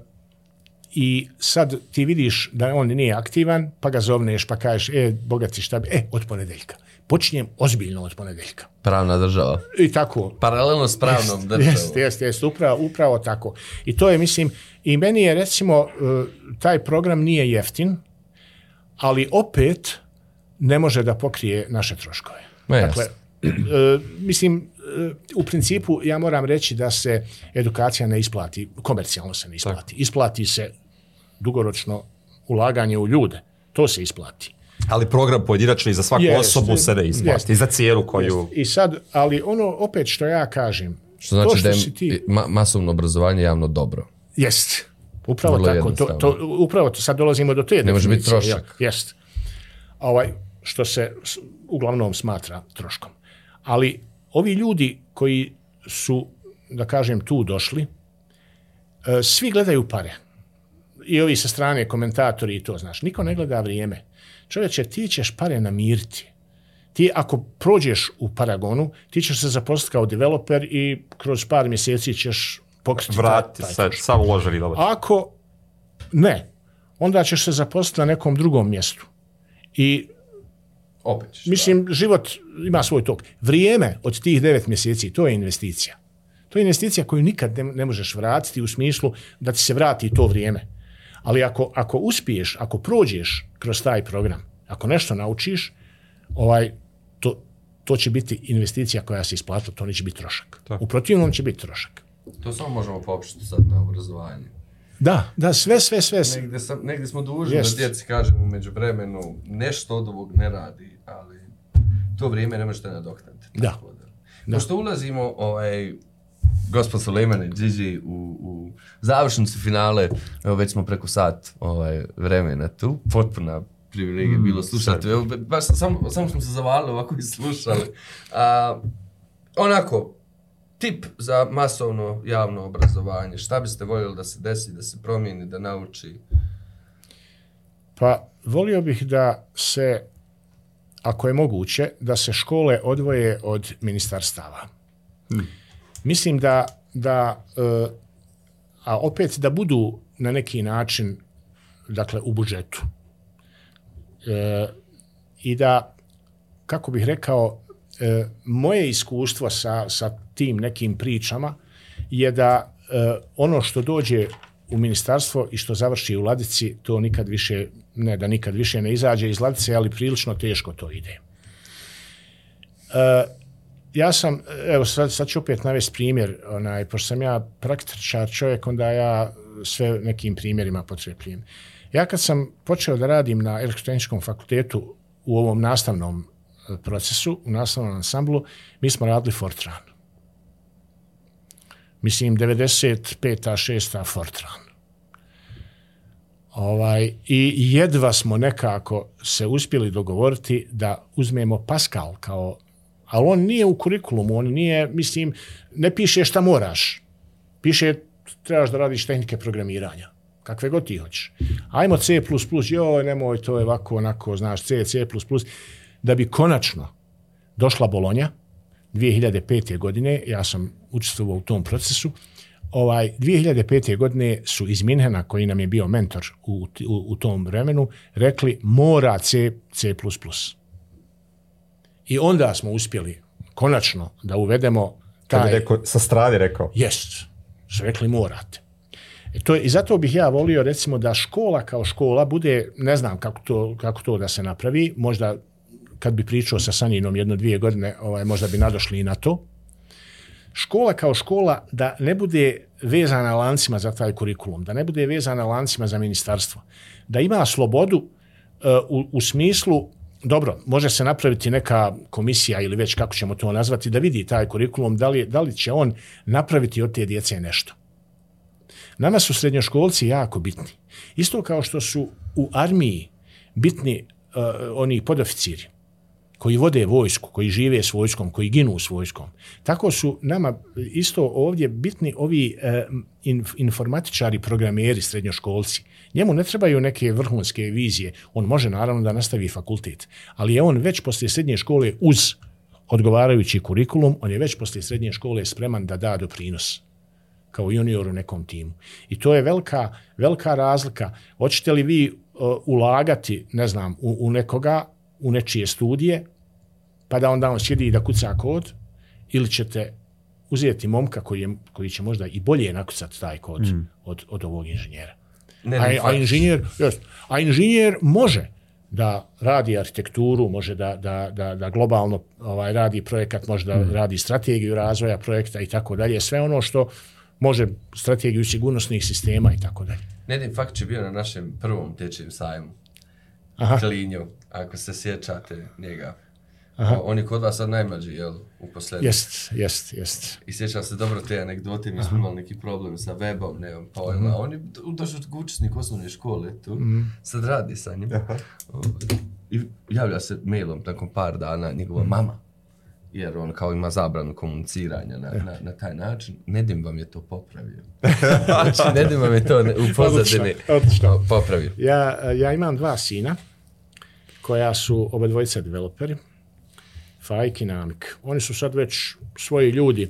Speaker 1: i sad ti vidiš da on nije aktivan, pa ga zovneš, pa kažeš, e, bogati šta bi, e, od ponedeljka počinjem ozbiljno od ponedeljka.
Speaker 3: Pravna država.
Speaker 1: I tako.
Speaker 3: Paralelno s pravnom jest, državom.
Speaker 1: Jeste, jeste, jest, upravo, upravo tako. I to je, mislim, i meni je, recimo, e, taj program nije jeftin, ali opet ne može da pokrije naše troškove.
Speaker 3: No, dakle,
Speaker 1: uh, mislim, uh, u principu ja moram reći da se edukacija ne isplati, komercijalno se ne isplati. Tako. Isplati se dugoročno ulaganje u ljude. To se isplati.
Speaker 2: Ali program pojedinačni za svaku jest, osobu se ne isplati. I za cijelu koju... Jest.
Speaker 1: I sad, ali ono opet što ja kažem...
Speaker 3: Što znači što da je ti... ma masovno obrazovanje javno dobro.
Speaker 1: Jest. Upravo Vrlo tako. To, to, upravo to sad dolazimo do te
Speaker 3: Ne može biti trošak.
Speaker 1: Jest. Ovaj, što se uglavnom smatra troškom. Ali ovi ljudi koji su, da kažem, tu došli, e, svi gledaju pare. I ovi sa strane komentatori i to, znaš. Niko ne gleda vrijeme čovječe, ti ćeš pare namiriti. Ti ako prođeš u Paragonu, ti ćeš se zaposliti kao developer i kroz par mjeseci ćeš pokriti
Speaker 2: Vrati taj, sad, sam uložili.
Speaker 1: Ako ne, onda ćeš se zaposliti na nekom drugom mjestu. I
Speaker 3: Opet ćeš,
Speaker 1: mislim, da. život ima svoj tok. Vrijeme od tih devet mjeseci, to je investicija. To je investicija koju nikad ne, ne možeš vratiti u smislu da ti se vrati to vrijeme. Ali ako, ako uspiješ, ako prođeš kroz taj program, ako nešto naučiš, ovaj, to, to će biti investicija koja se isplata, to neće biti trošak. Tako. U protivnom će biti trošak.
Speaker 3: To samo možemo popštiti sad na obrazovanje.
Speaker 1: Da, da, sve, sve, sve.
Speaker 3: Negde, sam, negde smo dužni Jest. da djeci kažemo među vremenu, nešto od ovog ne radi, ali to vrijeme ne možete nadoknati.
Speaker 1: Da.
Speaker 3: da. Pošto ulazimo ovaj, gospod Sulejman i Gigi u, u završnici finale, evo već smo preko sat ovaj, vremena tu, potpuna privilegija mm, bilo slušati. Evo, baš samo, samo smo se zavali ovako i slušali. A, onako, tip za masovno javno obrazovanje, šta biste voljeli da se desi, da se promijeni, da nauči?
Speaker 1: Pa, volio bih da se, ako je moguće, da se škole odvoje od ministarstava. Hmm. Mislim da, da uh, a opet da budu na neki način dakle u budžetu. E, I da, kako bih rekao, e, moje iskustvo sa, sa tim nekim pričama je da e, ono što dođe u ministarstvo i što završi u ladici, to nikad više, ne da nikad više ne izađe iz ladice, ali prilično teško to ide. E, ja sam, evo sad, sad ću opet navesti primjer, onaj, pošto sam ja praktičar čovjek, onda ja sve nekim primjerima potrepljujem. Ja kad sam počeo da radim na elektrotehničkom fakultetu u ovom nastavnom e, procesu, u nastavnom ansamblu, mi smo radili Fortran. Mislim, 95-a, 6-a Fortran. Ovaj, I jedva smo nekako se uspjeli dogovoriti da uzmemo Pascal kao ali on nije u kurikulumu, on nije, mislim, ne piše šta moraš. Piše, trebaš da radiš tehnike programiranja. Kakve god ti hoćeš. Ajmo C++, joj, nemoj, to je ovako, onako, znaš, C, C++, da bi konačno došla Bolonja, 2005. godine, ja sam učestvovao u tom procesu, ovaj 2005. godine su iz Minhena, koji nam je bio mentor u, u, u tom vremenu, rekli mora C, C++. I onda smo uspjeli konačno da uvedemo taj... Kad
Speaker 2: je rekao, sa strane rekao?
Speaker 1: Jest. Su rekli morate. E to je, I zato bih ja volio recimo da škola kao škola bude, ne znam kako to, kako to da se napravi, možda kad bi pričao sa Saninom jedno dvije godine, ovaj, možda bi nadošli i na to. Škola kao škola da ne bude vezana lancima za taj kurikulum, da ne bude vezana lancima za ministarstvo, da ima slobodu uh, u, u smislu dobro, može se napraviti neka komisija ili već kako ćemo to nazvati, da vidi taj kurikulum, da li, da li će on napraviti od te djece nešto. Nama su srednjoškolci jako bitni. Isto kao što su u armiji bitni uh, oni podoficiri koji vode vojsku, koji žive s vojskom, koji ginu s vojskom. Tako su nama isto ovdje bitni ovi e, in, informatičari, programeri, srednjoškolci. Njemu ne trebaju neke vrhunske vizije. On može naravno da nastavi fakultet, ali je on već poslije srednje škole uz odgovarajući kurikulum, on je već poslije srednje škole spreman da da doprinos kao junior u nekom timu. I to je velika, velika razlika. Hoćete li vi uh, ulagati, ne znam, u, u nekoga, u nečije studije, pa da onda on sjedi da kuca kod, ili ćete uzeti momka koji, je, koji će možda i bolje nakucati taj kod mm. od, od ovog inženjera. Ne, ne, a, a, inženjer, just, a inženjer može da radi arhitekturu, može da, da, da, da globalno ovaj radi projekat, može da mm. radi strategiju razvoja projekta i tako dalje. Sve ono što može strategiju sigurnosnih sistema i tako dalje.
Speaker 3: Nedim fakt je bio na našem prvom tečejem sajmu. Aha. Klinju, ako se sjećate njega. Aha. On je kod vas sad najmlađi, jel, u posljednju?
Speaker 1: Jest, jest, jest.
Speaker 3: I sjećam se dobro te anegdote, mi smo imali neki problem sa webom, ne znam, pojma. Mm. On je došao učesnik osnovne škole tu, mm sad radi sa njim. Aha. I javlja se mailom nakon par dana njegova mm mama, jer on kao ima zabranu komuniciranja na, na, na taj način. Nedim vam je to popravio. (laughs) znači, Nedim vam je to u pozadini popravio.
Speaker 1: Ja, ja imam dva sina koja su oba dvojica developeri. Fajk i Namik. Oni su sad već svoji ljudi.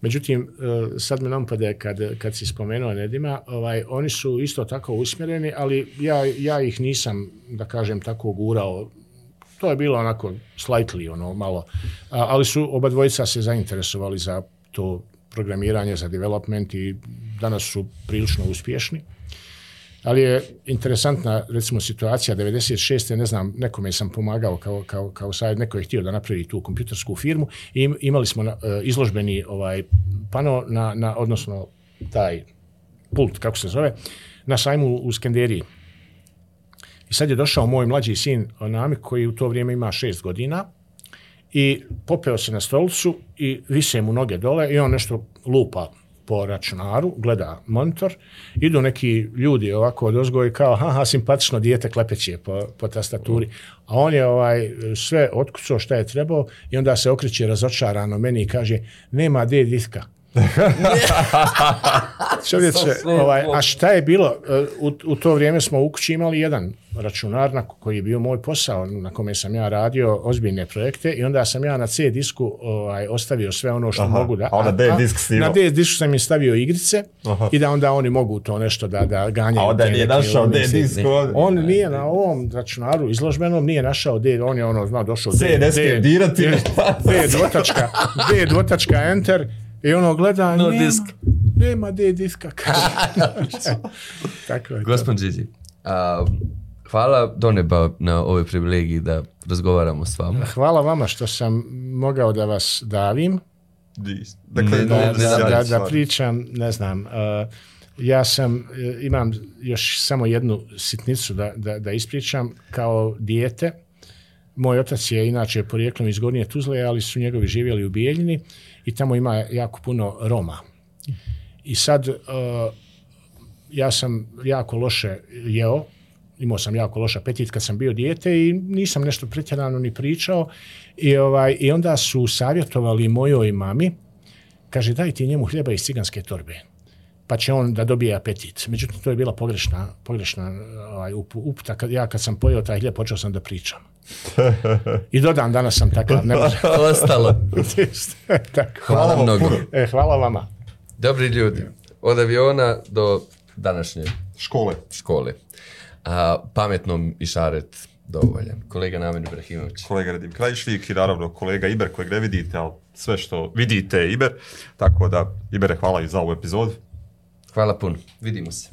Speaker 1: Međutim, e, sad me nam pade kad, kad si spomenuo Nedima, ovaj, oni su isto tako usmjereni, ali ja, ja ih nisam, da kažem, tako gurao. To je bilo onako slightly, ono, malo. A, ali su oba dvojica se zainteresovali za to programiranje, za development i danas su prilično uspješni. Ali je interesantna, recimo, situacija 96. ne znam, nekome sam pomagao kao, kao, kao sajed, neko je htio da napravi tu kompjutersku firmu i imali smo na, e, izložbeni ovaj pano, na, na, odnosno taj pult, kako se zove, na sajmu u Skenderiji. I sad je došao moj mlađi sin e, Namik, koji u to vrijeme ima šest godina i popeo se na stolicu i vise mu noge dole i on nešto lupa po računaru, gleda monitor, idu neki ljudi ovako od ozgoja kao, haha, simpatično dijete klepeće po, po tastaturi. A on je ovaj sve otkucao šta je trebao i onda se okreće razočarano meni i kaže, nema D diska. (laughs) Čovječe, ovaj, a šta je bilo? E, u, u to vrijeme smo u kući imali jedan računar na koji je bio moj posao, na kome sam ja radio ozbiljne projekte i onda sam ja na C disku ovaj, ostavio sve ono što Aha, mogu da...
Speaker 2: A na D disk snimao?
Speaker 1: Na D disku sam im stavio igrice Aha. i da onda oni mogu to nešto da, da ganjaju.
Speaker 2: A onda nije našao D disk?
Speaker 1: On nije na ovom računaru izložbenom, nije našao D, on je ono, znao, došao
Speaker 2: C, D, D, dirati.
Speaker 1: D, D, dvotačka, D, dvotačka, enter, I ono gleda, no nema, disk. nema D diska. (laughs) (laughs) Tako je
Speaker 3: Gospod Gigi, uh, hvala do neba na ovoj privilegiji da razgovaramo s vama.
Speaker 1: Hvala vama što sam mogao da vas davim.
Speaker 2: Dakle,
Speaker 1: ne, da, da, da, da pričam, ne znam, uh, ja sam, imam još samo jednu sitnicu da, da, da ispričam, kao dijete, moj otac je inače porijeklom iz Gornje Tuzle, ali su njegovi živjeli u Bijeljini i tamo ima jako puno Roma. I sad uh, ja sam jako loše jeo, imao sam jako loš apetit kad sam bio dijete i nisam nešto pretjerano ni pričao i, ovaj, i onda su savjetovali mojoj mami, kaže daj ti njemu hljeba iz ciganske torbe pa će on da dobije apetit. Međutim, to je bila pogrešna, pogrešna ovaj, uputa. Kad, ja kad sam pojeo taj hljeb, počeo sam da pričam. I dodam, danas sam takav. Ne (laughs)
Speaker 3: Ostalo.
Speaker 1: Tako.
Speaker 3: Hvala, hvala mnogo.
Speaker 1: E, hvala vama.
Speaker 3: Dobri ljudi. Od aviona do današnje
Speaker 2: škole.
Speaker 3: škole. A, pametnom i šaret dovoljan. Kolega Namen Ibrahimović.
Speaker 2: Kolega Radim Krajišvik i naravno kolega Iber kojeg ne vidite, ali sve što vidite je Iber. Tako da, Ibere, hvala i za ovu epizodu.
Speaker 3: Hvala puno. Vidimo se.